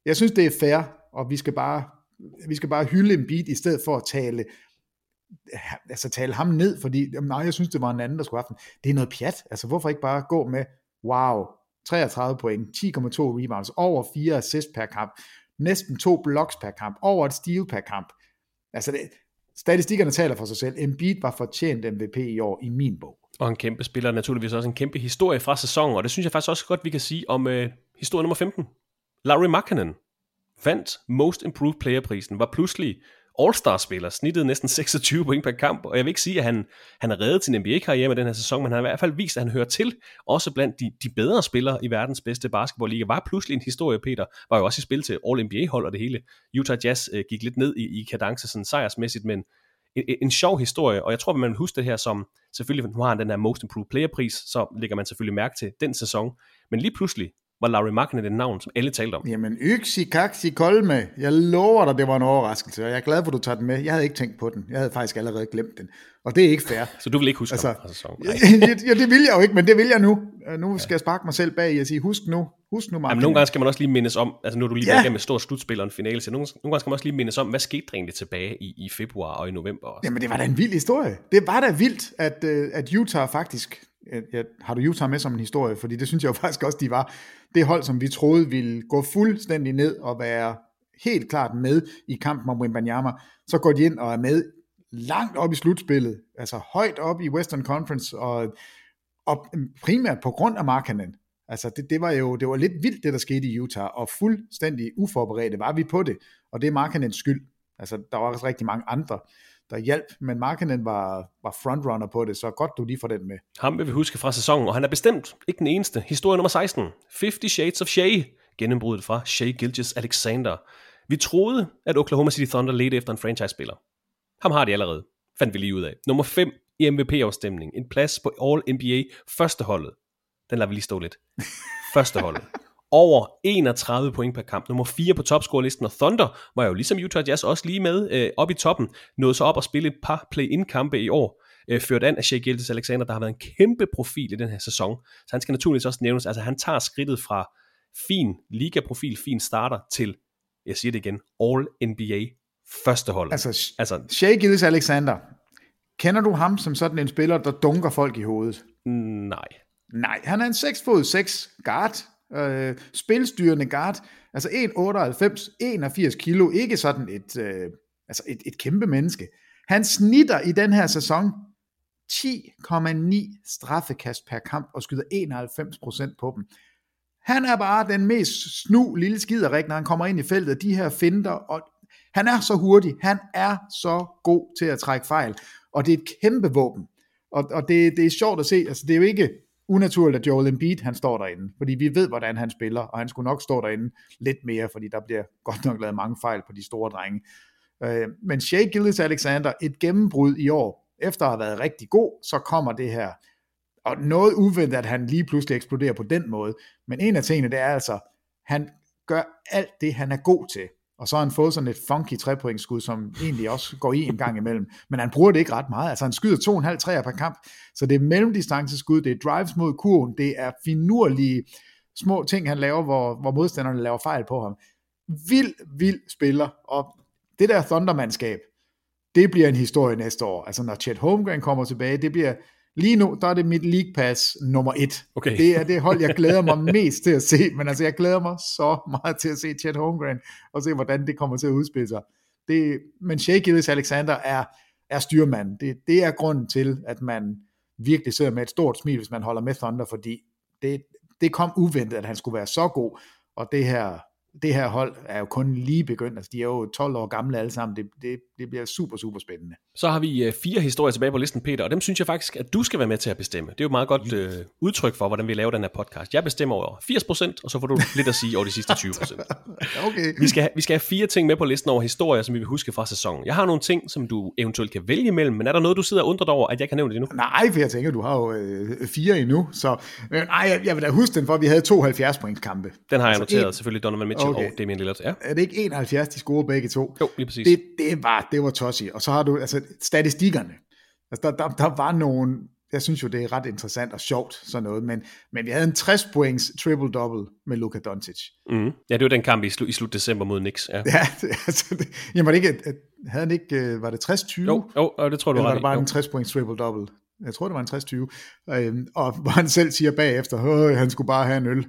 jeg synes, det er fair, og vi skal bare, vi skal bare hylde Embiid, i stedet for at tale, altså tale ham ned, fordi jamen, nej, jeg synes, det var en anden, der skulle have den. Det er noget pjat. Altså, hvorfor ikke bare gå med, wow, 33 point, 10,2 rebounds, over 4 assists per kamp, næsten to blocks per kamp, over et steal per kamp. Altså, det, statistikkerne taler for sig selv. Embiid var fortjent MVP i år i min bog. Og en kæmpe spiller, naturligvis også en kæmpe historie fra sæsonen, og det synes jeg faktisk også godt, vi kan sige om øh, historie nummer 15. Larry Markkanen vandt Most Improved Player-prisen, var pludselig All-Star-spiller, snittede næsten 26 point per kamp, og jeg vil ikke sige, at han, han er reddet til en NBA-karriere med den her sæson, men han har i hvert fald vist, at han hører til, også blandt de, de bedre spillere i verdens bedste basketballliga, var pludselig en historie, Peter, var jo også i spil til All-NBA-hold og det hele. Utah Jazz øh, gik lidt ned i, i kadence sådan sejrsmæssigt, men en, en sjov historie, og jeg tror, at man vil huske det her som, selvfølgelig, nu har han den her Most Improved Player-pris, så lægger man selvfølgelig mærke til den sæson, men lige pludselig, var Larry Markkinen et navn, som alle talte om. Jamen, yksi, kaksi, kolme. Jeg lover dig, det var en overraskelse, og jeg er glad for, at du tager den med. Jeg havde ikke tænkt på den. Jeg havde faktisk allerede glemt den. Og det er ikke fair. Så du vil ikke huske altså, ham sæsonen? ja, det vil jeg jo ikke, men det vil jeg nu. Nu skal ja. jeg sparke mig selv bag og sige, husk nu, husk nu, Mark. Jamen, nogle gange skal man også lige mindes om, altså nu er du lige ja. været igennem et stort slutspil og en finale, så nogle, nogle gange skal man også lige mindes om, hvad skete der egentlig tilbage i, i februar og i november? Også. Jamen, det var da en vild historie. Det var da vildt, at, øh, at Utah faktisk, jeg, har du Utah med som en historie, fordi det synes jeg jo faktisk også, de var det hold, som vi troede ville gå fuldstændig ned og være helt klart med i kampen om Wimbanyama. så går de ind og er med langt op i slutspillet, altså højt op i Western Conference, og, og primært på grund af Markkanen. Altså, det, det var jo det var lidt vildt, det der skete i Utah, og fuldstændig uforberedte var vi på det, og det er Markkanens skyld. Altså, der var også rigtig mange andre, der hjalp, men Markkanen var, var frontrunner på det, så godt du lige får den med. Ham vil vi huske fra sæsonen, og han er bestemt ikke den eneste. Historie nummer 16. 50 Shades of Shea. Gennembruddet fra Shea Gilgis Alexander. Vi troede, at Oklahoma City Thunder ledte efter en franchise-spiller. Ham har de allerede, fandt vi lige ud af. Nummer 5 i MVP-afstemning. En plads på All-NBA førsteholdet. Den lader vi lige stå lidt. Førsteholdet. Over 31 point per kamp. Nummer 4 på topscore-listen, og Thunder var jo ligesom Utah Jazz også lige med øh, op i toppen. Nåede så op og spille et par play-in-kampe i år. Øh, ført an af Shea Gildes Alexander, der har været en kæmpe profil i den her sæson. Så han skal naturligvis også nævnes. Altså han tager skridtet fra fin liga-profil, fin starter, til, jeg siger det igen, All-NBA første hold. Altså, altså Shea Gildes Alexander, kender du ham som sådan en spiller, der dunker folk i hovedet? Nej. Nej, han er en 6 fod 6 guard, øh, spilstyrende guard, altså 1,98, 81 kilo, ikke sådan et, øh, altså et, et kæmpe menneske. Han snitter i den her sæson 10,9 straffekast per kamp og skyder 91% på dem. Han er bare den mest snu lille skiderik, når han kommer ind i feltet. De her finder, og han er så hurtig. Han er så god til at trække fejl. Og det er et kæmpe våben. Og, og det, det er sjovt at se. Altså, det er jo ikke unaturligt, at Joel Embiid han står derinde. Fordi vi ved, hvordan han spiller. Og han skulle nok stå derinde lidt mere, fordi der bliver godt nok lavet mange fejl på de store drenge. Øh, men Shea Gillis Alexander, et gennembrud i år. Efter at have været rigtig god, så kommer det her og noget uventet, at han lige pludselig eksploderer på den måde. Men en af tingene, det er altså, han gør alt det, han er god til. Og så har han fået sådan et funky trepointskud, som egentlig også går i en gang imellem. Men han bruger det ikke ret meget. Altså han skyder 2,5 træer per kamp. Så det er mellemdistanceskud, det er drives mod kurven, det er finurlige små ting, han laver, hvor, hvor modstanderne laver fejl på ham. Vild, vild spiller. Og det der Thundermandskab, det bliver en historie næste år. Altså når Chet Holmgren kommer tilbage, det bliver Lige nu, der er det mit League Pass nummer et. Okay. Det er det hold, jeg glæder mig mest til at se, men altså jeg glæder mig så meget til at se Chet Holmgren, og se hvordan det kommer til at udspille sig. Det, men Shea Gillis Alexander er, er styrmand. Det, det er grunden til, at man virkelig sidder med et stort smil, hvis man holder med Thunder, fordi det, det kom uventet, at han skulle være så god, og det her det her hold er jo kun lige begyndt, altså de er jo 12 år gamle alle sammen, det, det, det bliver super, super spændende. Så har vi uh, fire historier tilbage på listen, Peter, og dem synes jeg faktisk, at du skal være med til at bestemme. Det er jo et meget godt uh, udtryk for, hvordan vi laver den her podcast. Jeg bestemmer over 80%, og så får du lidt at sige over de sidste 20%. okay. Vi skal, vi skal have fire ting med på listen over historier, som vi vil huske fra sæsonen. Jeg har nogle ting, som du eventuelt kan vælge imellem, men er der noget, du sidder og undrer dig over, at jeg kan nævne det nu? Nej, for jeg tænker, du har jo øh, fire endnu, så øh, nej, jeg, jeg vil da huske den, for vi havde to 70 points kampe. Den har jeg altså noteret, en... selvfølgelig Donovan Mitchell okay. og Damian Lillard. Ja. Er det ikke 71, de scorede begge to? Jo, lige præcis. Det, det var, det var tossi. Og så har du altså statistikkerne. Altså, der, der, der var nogle, jeg synes jo, det er ret interessant og sjovt, sådan noget, men, men vi havde en 60 points triple-double med Luka Doncic. Mm. Ja, det var den kamp i, slu, i slut december mod Knicks. Ja, ja det, altså, det, jamen, var det ikke, havde han ikke, øh, var det 60-20? Jo, jo, det tror du Eller var det bare en 60 points triple-double? Jeg tror, det var en 60-20. Øhm, og hvor han selv siger bagefter, at han skulle bare have en øl.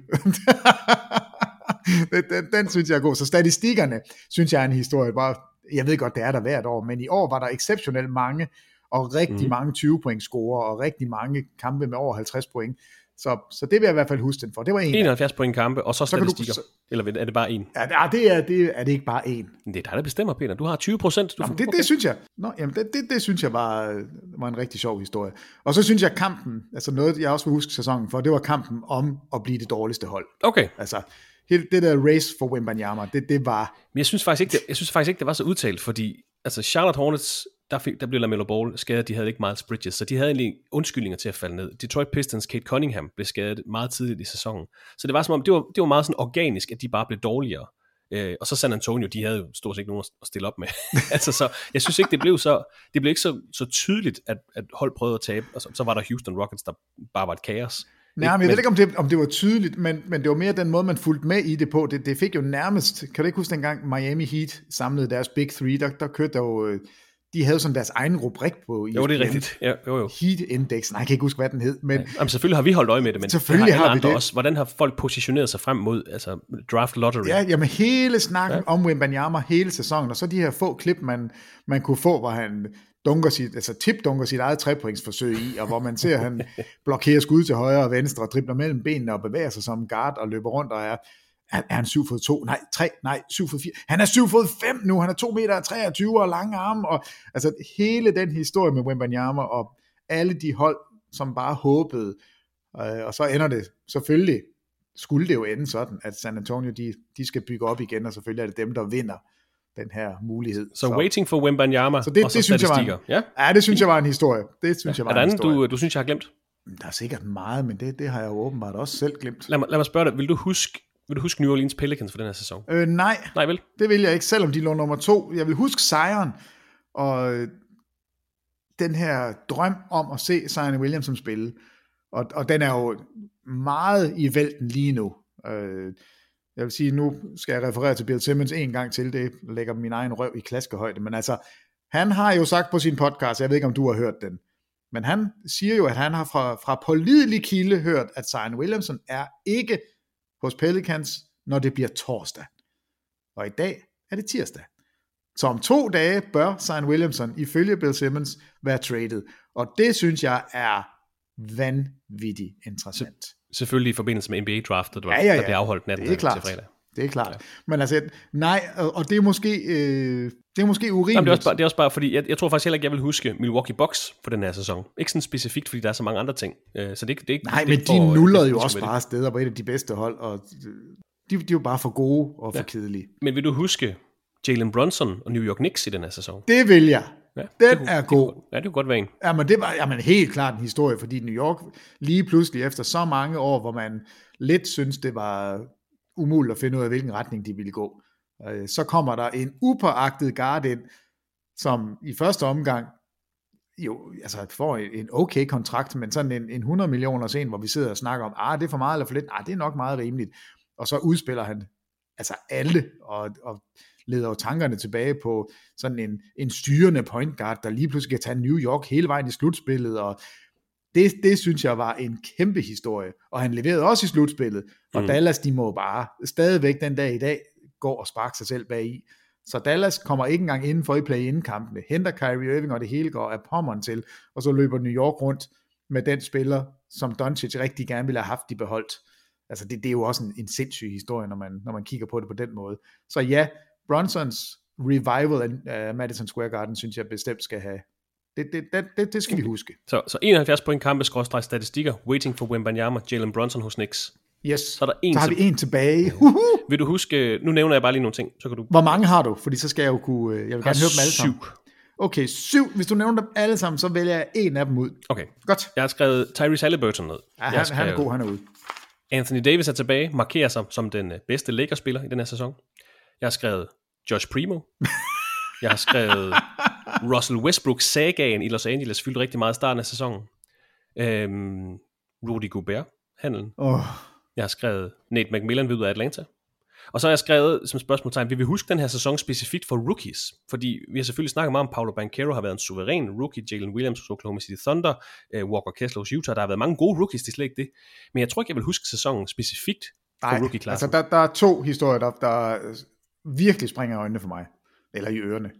den, den, den synes jeg er god. Så statistikkerne, synes jeg er en historie. Bare, jeg ved godt, det er der hvert år, men i år var der exceptionelt mange, og rigtig mm. mange 20 point score, og rigtig mange kampe med over 50 point. Så, så det vil jeg i hvert fald huske den for. Det var en 71 point kampe, og så statistikker. Så, Eller er det bare en? Ja, det er, det er det ikke bare en. Det er dig, der bestemmer, Peter. Du har 20 procent. Det, okay. det synes jeg. Nå, jamen, det, det, det synes jeg var, var en rigtig sjov historie. Og så synes jeg kampen, altså noget, jeg også vil huske sæsonen for, det var kampen om at blive det dårligste hold. Okay. Altså, hele det der race for Wembanyama, det, det var... Men jeg synes faktisk ikke, det, jeg synes faktisk ikke, det var så udtalt, fordi altså Charlotte Hornets, der, fik, der blev LaMelo Ball skadet, de havde ikke Miles Bridges, så de havde egentlig undskyldninger til at falde ned. Detroit Pistons, Kate Cunningham, blev skadet meget tidligt i sæsonen. Så det var som om, det var, det var meget sådan organisk, at de bare blev dårligere. Øh, og så San Antonio, de havde jo stort set ikke nogen at stille op med. altså, så jeg synes ikke, det blev så, det blev ikke så, så tydeligt, at, at hold prøvede at tabe, og så, så var der Houston Rockets, der bare var et kaos. Nej, men jeg ved ikke, om det, om det var tydeligt, men, men det var mere den måde, man fulgte med i det på. Det, det fik jo nærmest, kan du ikke huske dengang Miami Heat samlede deres Big Three, der, der kørte der jo, øh, de havde sådan deres egen rubrik på Jo, det er rigtigt. Ja, jo, jo. Heat Index, nej, jeg kan ikke huske, hvad den hed. Men, ja. Jamen, selvfølgelig har vi holdt øje med det, men selvfølgelig har, har vi det. Også. Hvordan har folk positioneret sig frem mod altså, draft lottery? Ja, jamen hele snakken ja. om Wembanyama hele sæsonen, og så de her få klip, man, man kunne få, hvor han dunker sit, altså tip dunker sit eget trepointsforsøg i, og hvor man ser, at han blokerer skud til højre og venstre, og dribler mellem benene og bevæger sig som guard og løber rundt og er, er, er han 7 fod 2? Nej, 3, nej, 7 fod 4. Han er 7 fod 5 nu, han er 2 meter 23 og lange arme, og altså hele den historie med Wimbanyama og alle de hold, som bare håbede, øh, og så ender det selvfølgelig, skulle det jo ende sådan, at San Antonio, de, de skal bygge op igen, og selvfølgelig er det dem, der vinder den her mulighed. Så, så waiting for Wembanyama, så det, og så det synes jeg var en, ja? ja, det synes jeg var en historie. Det synes Ja. jeg var Er der en historie. du, du synes, jeg har glemt? Der er sikkert meget, men det, det har jeg jo åbenbart også selv glemt. Lad mig, lad mig spørge dig, vil du huske, vil du huske New Orleans Pelicans for den her sæson? Øh, nej, Nej vel? det vil jeg ikke, selvom de lå nummer to. Jeg vil huske sejren, og øh, den her drøm om at se Zion Williamson spille. Og, og den er jo meget i vælten lige nu. Øh, jeg vil sige, nu skal jeg referere til Bill Simmons en gang til, det lægger min egen røv i klaskehøjde, men altså, han har jo sagt på sin podcast, jeg ved ikke om du har hørt den, men han siger jo, at han har fra, fra pålidelig kilde hørt, at Zion Williamson er ikke hos Pelicans, når det bliver torsdag. Og i dag er det tirsdag. Så om to dage bør Zion Williamson ifølge Bill Simmons være traded. Og det synes jeg er vanvittigt interessant. Selvfølgelig i forbindelse med NBA-draftet, der, Ja, ja, ja. der bliver afholdt natten Det er til klart. fredag. Det er klart. Ja. Men altså, nej, og det er måske, øh, det er måske urimeligt. Jamen, det, er også bare, det er også bare, fordi jeg, jeg tror faktisk heller ikke, jeg vil huske Milwaukee Bucks for den her sæson. Ikke sådan specifikt, fordi der er så mange andre ting. Øh, så det, er det ikke, Nej, det men de øh, det- jo det også skulle være bare steder på et af de bedste hold, og de, de er jo bare for gode og for Ja. kedelige. det. Men vil du huske Jalen Brunson og New York Knicks i den her sæson? Det vil jeg. Ja, Den det kunne- er det kunne- god. Ja, det kunne godt være en. Jamen, det var jamen, helt klart en historie, fordi New York lige pludselig efter så mange år, hvor man lidt synes, det var umuligt at finde ud af, hvilken retning de ville gå, øh, så kommer der en upåagtet guard ind, som i første omgang jo, altså får en, en okay kontrakt, men sådan en, en 100 millioner sen, hvor vi sidder og snakker om, ah, det er for meget eller for lidt, ah, det er nok meget rimeligt, og så udspiller han altså alle, og, og leder jo tankerne tilbage på sådan en, en styrende point guard, der lige pludselig kan tage New York hele vejen i slutspillet, og det, det synes jeg var en kæmpe historie, og han leverede også i slutspillet, og Mm. Dallas, de må bare stadigvæk den dag i dag gå og sparke sig selv bag i. Så Dallas kommer ikke engang indenfor i play-in-kampene, henter Kyrie Irving, og det hele går af pommeren til, og så løber New York rundt med den spiller, som Doncic rigtig gerne ville have haft i beholdt. Altså det, det er jo også en, en sindssyg historie, når man, når man kigger på det på den måde. Så ja, Bronsons revival af uh, Madison Square Garden, synes jeg bestemt skal have. Det, det, det, det, det skal vi huske. Så, så 71 point kampe, skråstrej statistikker, waiting for Wembanyama, Jalen Brunson hos Knicks. Yes, Så er der en så har vi en tilbage. Uhuh. Vil du huske, nu nævner jeg bare lige nogle ting, så kan du... Hvor mange har du? Fordi så skal jeg jo kunne, øh, jeg vil gerne høre dem alle sammen. syv. Okay, syv. Hvis du nævner dem alle sammen, så vælger jeg en af dem ud. Okay, Godt. jeg har skrevet Tyrese Halliburton ned. Ja, han, har han er skrevet god, han er ude. Anthony Davis er tilbage, markerer sig som den øh, bedste Lakers-spiller i den her sæson. Jeg har skrevet Josh Primo. Jeg har skrevet Russell Westbrook sagaen i Los Angeles fyldte rigtig meget i starten af sæsonen. Øhm, Rudy Gobert, handelen. Oh, Jeg har skrevet Nate McMillan ved ud af Atlanta. Og så har jeg skrevet som spørgsmålstegn, vil vi huske den her sæson specifikt for rookies? Fordi vi har selvfølgelig snakket meget om, Paolo Banchero har været en suveræn rookie, Jalen Williams hos Oklahoma City Thunder, uh, Walker Kessler hos Utah, der har været mange gode rookies, det er slet ikke det. Men jeg tror ikke, jeg vil huske sæsonen specifikt for nej, rookie-klassen. altså der, der er to historier, der, der virkelig springer i øjnene for mig. Eller i ørerne.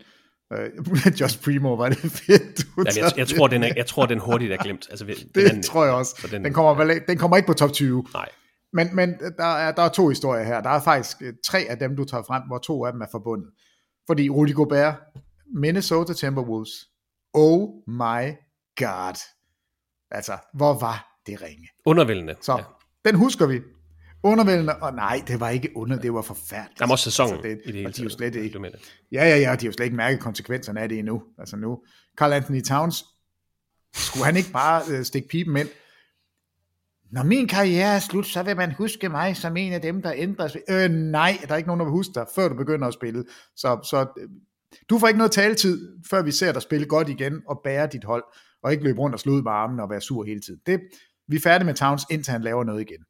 Uh, Josh Primo var det fedt. Jamen, jeg, jeg, tror, den er, jeg tror, den hurtigt er glemt. Altså, den Det anden- tror jeg også. så Den, den, kommer, ikke- den kommer ikke på top 20. Nej. Men, men der, er, der er to historier her. Der er faktisk øh, tre af dem, du tager frem, hvor to af dem er forbundet. Fordi Rudy Gobert, Minnesota Timberwolves, oh my god. Altså, hvor var det ringe? Undervældende. Så, Ja. ja. den husker vi. Undervældende, og nej, det var ikke under, det var forfærdeligt. Der er også sæsonen altså, det, i det hele de jo slet ikke, med det. ja, ja, ja, de har jo slet ikke mærket konsekvenserne af det endnu. Altså nu, Carl Anthony Towns, skulle han ikke bare øh, stikke pipen ind? Når min karriere er slut, så vil man huske mig som en af dem, der ændrer sig. Øh, nej, der er ikke nogen, der vil huske dig, før du begynder at spille. Så, så øh, du får ikke noget taletid, før vi ser dig spille godt igen og bære dit hold, og ikke løbe rundt og slå ud med armen og være sur hele tiden. Det, vi er færdige med Towns, indtil han laver noget igen.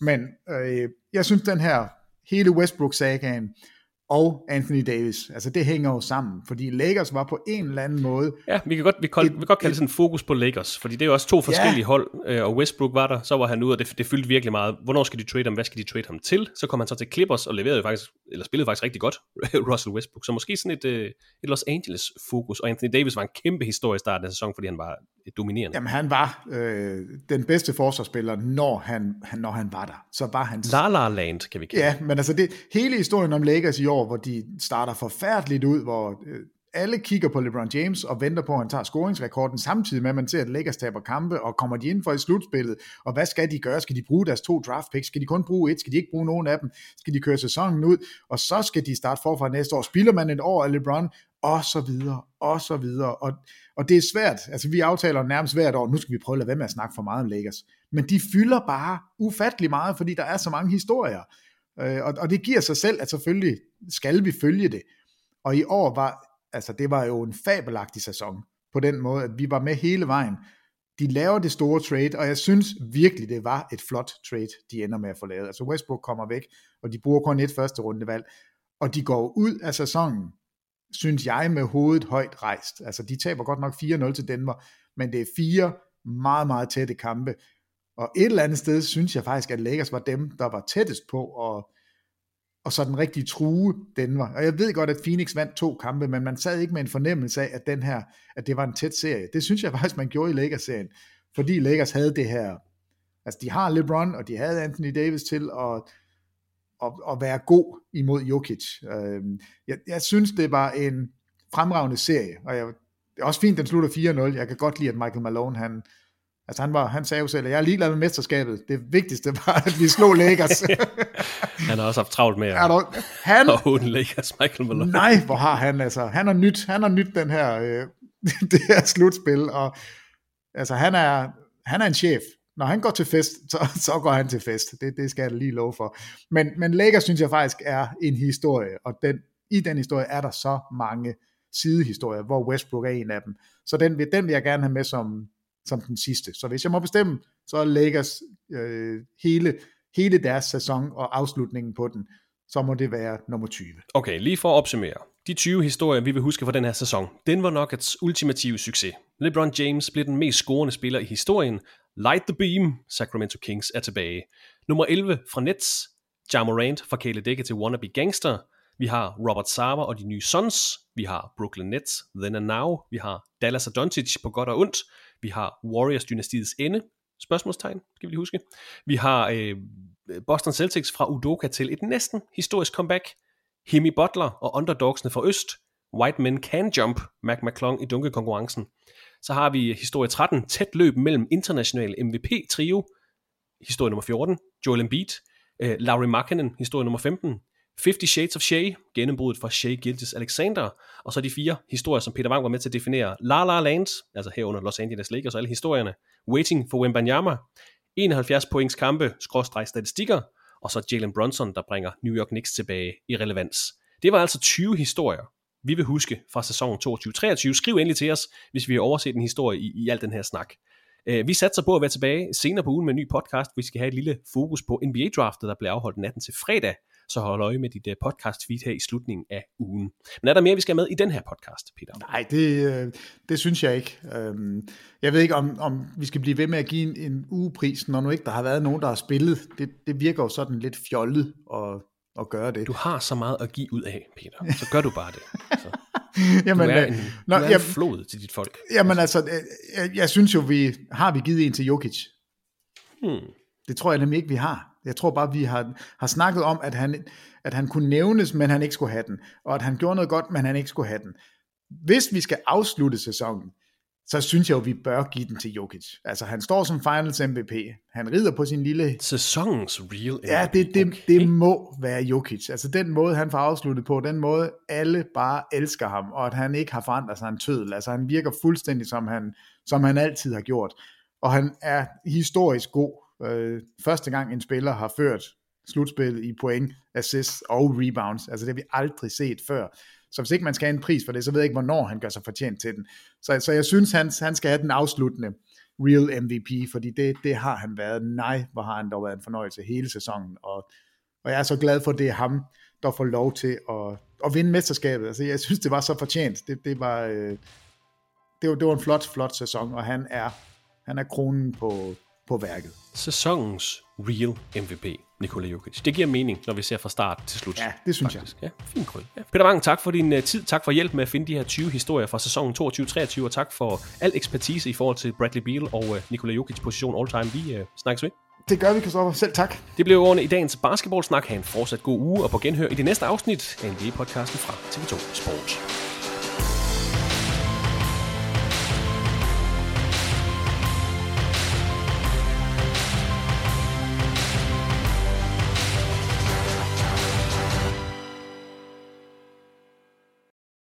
Men øh, jeg synes, den her hele Westbrook-sagaen, og Anthony Davis. Altså det hænger jo sammen, fordi Lakers var på en eller anden måde... Ja, vi kan godt, vi kan, et, vi kan godt kalde det sådan fokus på Lakers, fordi det er jo også to forskellige ja. hold, øh, og Westbrook var der, så var han ude, og det, det fyldte virkelig meget. Hvornår skal de trade ham? Hvad skal de trade ham til? Så kom han så til Clippers og leverede faktisk, eller spillede faktisk rigtig godt, Russell Westbrook. Så måske sådan et, øh, et Los Angeles fokus, og Anthony Davis var en kæmpe historie i starten af sæsonen, fordi han var dominerende. Jamen han var øh, den bedste forsvarsspiller, når han, når han var der. Så var han... La La Land, kan vi kalde Ja, men altså det, hele historien om Lakers i år, hvor de starter forfærdeligt ud, hvor øh, alle kigger på LeBron James og venter på, at han tager scoringsrekorden, samtidig med, at man ser, at Lakers taber kampe, og kommer de ind for i slutspillet, og hvad skal de gøre? Skal de bruge deres to draft picks? Skal de kun bruge et? Skal de ikke bruge nogen af dem? Skal de køre sæsonen ud? Og så skal de starte forfra næste år. Spiller man et år af LeBron? Og så videre, og så videre. Og, og det er svært. Altså, vi aftaler nærmest hvert år, nu skal vi prøve at lade være med at snakke for meget om Lakers. Men de fylder bare ufattelig meget, fordi der er så mange historier. Øh, og, og det giver sig selv, at selvfølgelig skal vi følge det. Og i år var, altså det var jo en fabelagtig sæson, på den måde, at vi var med hele vejen. De laver det store trade, og jeg synes virkelig, det var et flot trade, de ender med at få lavet. Altså Westbrook kommer væk, og de bruger kun et første rundevalg, og de går ud af sæsonen, synes jeg, med hovedet højt rejst. Altså de taber godt nok 4-0 til Denver, men det er fire meget, meget tætte kampe, og et eller andet sted synes jeg faktisk, at Lakers var dem, der var tættest på at, og så den rigtige true Denver. Og jeg ved godt, at Phoenix vandt to kampe, men man sad ikke med en fornemmelse af, at, den her, at det var en tæt serie. Det synes jeg faktisk, man gjorde i Lakers-serien, fordi Lakers havde det her, altså de har LeBron, og de havde Anthony Davis til og at, at være god imod Jokic. Øhm, jeg, jeg synes, det var en fremragende serie, og jeg, det er også fint, den slutter 4-0. Jeg kan godt lide, at Michael Malone, han, Altså han, var, han sagde jo selv, at jeg er ligeglad med mesterskabet. Det vigtigste var, at vi slog Lakers. han har også haft travlt med at, han, at Lakers, Michael Malone. Nej, hvor har han altså. Han har nyt, han har nyt den her, øh, det her slutspil. Og, altså han er, han er en chef. Når han går til fest, så, så går han til fest. Det, det skal jeg lige love for. Men, men Lakers synes jeg faktisk er en historie, og den, i den historie er der så mange sidehistorier, hvor Westbrook er en af dem. Så den, den vil jeg gerne have med som, som den sidste. Så hvis jeg må bestemme, så er Lakers øh, hele, hele deres sæson og afslutningen på den, så må det være nummer 20. Okay, lige for at opsummere. De 20 historier, vi vil huske fra den her sæson, den var Nuggets ultimative succes. LeBron James blev den mest scorende spiller i historien. Light the Beam, Sacramento Kings er tilbage. Nummer 11 fra Nets, Ja Morant fra Kale Dække til Wannabe Gangster. Vi har Robert Sava og de nye Suns. Vi har Brooklyn Nets, Then and Now. Vi har Dallas og Doncic på godt og ondt. Vi har Warriors-dynastiets ende, spørgsmålstegn, skal vi lige huske. Vi har øh, Boston Celtics fra Udoka til et næsten historisk comeback. Hemi Butler og underdogsene fra Øst. White Men Can Jump, Mac McClung i dunkekonkurrencen. Så har vi historie 13, tæt løb mellem international MVP-trio. Historie nummer 14, Joel Embiid. Øh, uh, Larry Markkinen, historie nummer 15. 50 Shades of Shay, gennembruddet for Shay Gildes Alexander, og så de fire historier, som Peter Wang var med til at definere. La La Land, altså herunder Los Angeles Lakers og alle historierne. Waiting for Wembanyama, 71 points kampe, skråstreg statistikker, og så Jalen Brunson, der bringer New York Knicks tilbage i relevans. Det var altså 20 historier, vi vil huske fra sæsonen 22-23. Skriv endelig til os, hvis vi har overset en historie i, i al den her snak. Uh, vi satser på at være tilbage senere på ugen med en ny podcast. Vi skal have et lille fokus på NBA-draftet, der bliver afholdt natten til fredag så hold øje med dit uh, podcast feed her i slutningen af ugen. Men er der mere, vi skal med i den her podcast, Peter? Nej, det, øh, det synes jeg ikke. Øhm, jeg ved ikke, om, om vi skal blive ved med at give en, en ugepris, når nu ikke der har været nogen, der har spillet. Det, det virker jo sådan lidt fjollet og at gøre det. Du har så meget at give ud af, Peter. Så gør du bare det. Så. jamen, du er en, nå, du er en flod til dit folk. Jamen altså, jeg, jeg synes jo, vi har vi givet en til Jokic. Hmm. Det tror jeg nemlig ikke, vi har. Jeg tror bare, vi har, har snakket om, at han, at han kunne nævnes, men han ikke skulle have den. Og at han gjorde noget godt, men han ikke skulle have den. Hvis vi skal afslutte sæsonen, så synes jeg jo, vi bør give den til Jokic. Altså, han står som finals MVP. Han rider på sin lille... Sæsonens real MVP. Ja, det, det, okay. det må være Jokic. Altså, den måde, han får afsluttet på, den måde, alle bare elsker ham, og at han ikke har forandret sig en tødel. Altså, han virker fuldstændig, som han, som han altid har gjort. Og han er historisk god Øh, første gang en spiller har ført slutspil i point, assists og rebounds. Altså det har vi aldrig set før. Så hvis ikke man skal have en pris for det, så ved jeg ikke, hvornår han gør sig fortjent til den. Så, så jeg synes, han, han skal have den afsluttende real MVP, fordi det, det har han været. Nej, hvor har han dog været en fornøjelse hele sæsonen, og, og jeg er så glad for, at det er ham, der får lov til at, at vinde mesterskabet. Altså, jeg synes, det var så fortjent. Det, det var... Øh, det var, det var en flot, flot sæson, og han er, han er kronen på, på værket. Sæsonens real MVP, Nikola Jokic. Det giver mening, når vi ser fra start til slut. Ja, det synes faktisk. jeg. Ja, fint krøl. Ja. Peter Wang, tak for din uh, tid. Tak for hjælp med at finde de her 20 historier fra sæsonen 22-23, og tak for al ekspertise i forhold til Bradley Beal og uh, Nikola Jokic position all time. Vi uh, snakkes ved. Det gør vi, Kristoffer. Selv tak. Det blev ordene i dagens basketballsnak. Ha' en fortsat god uge, og på genhør i det næste afsnit af NBA-podcasten fra TV2 Sport.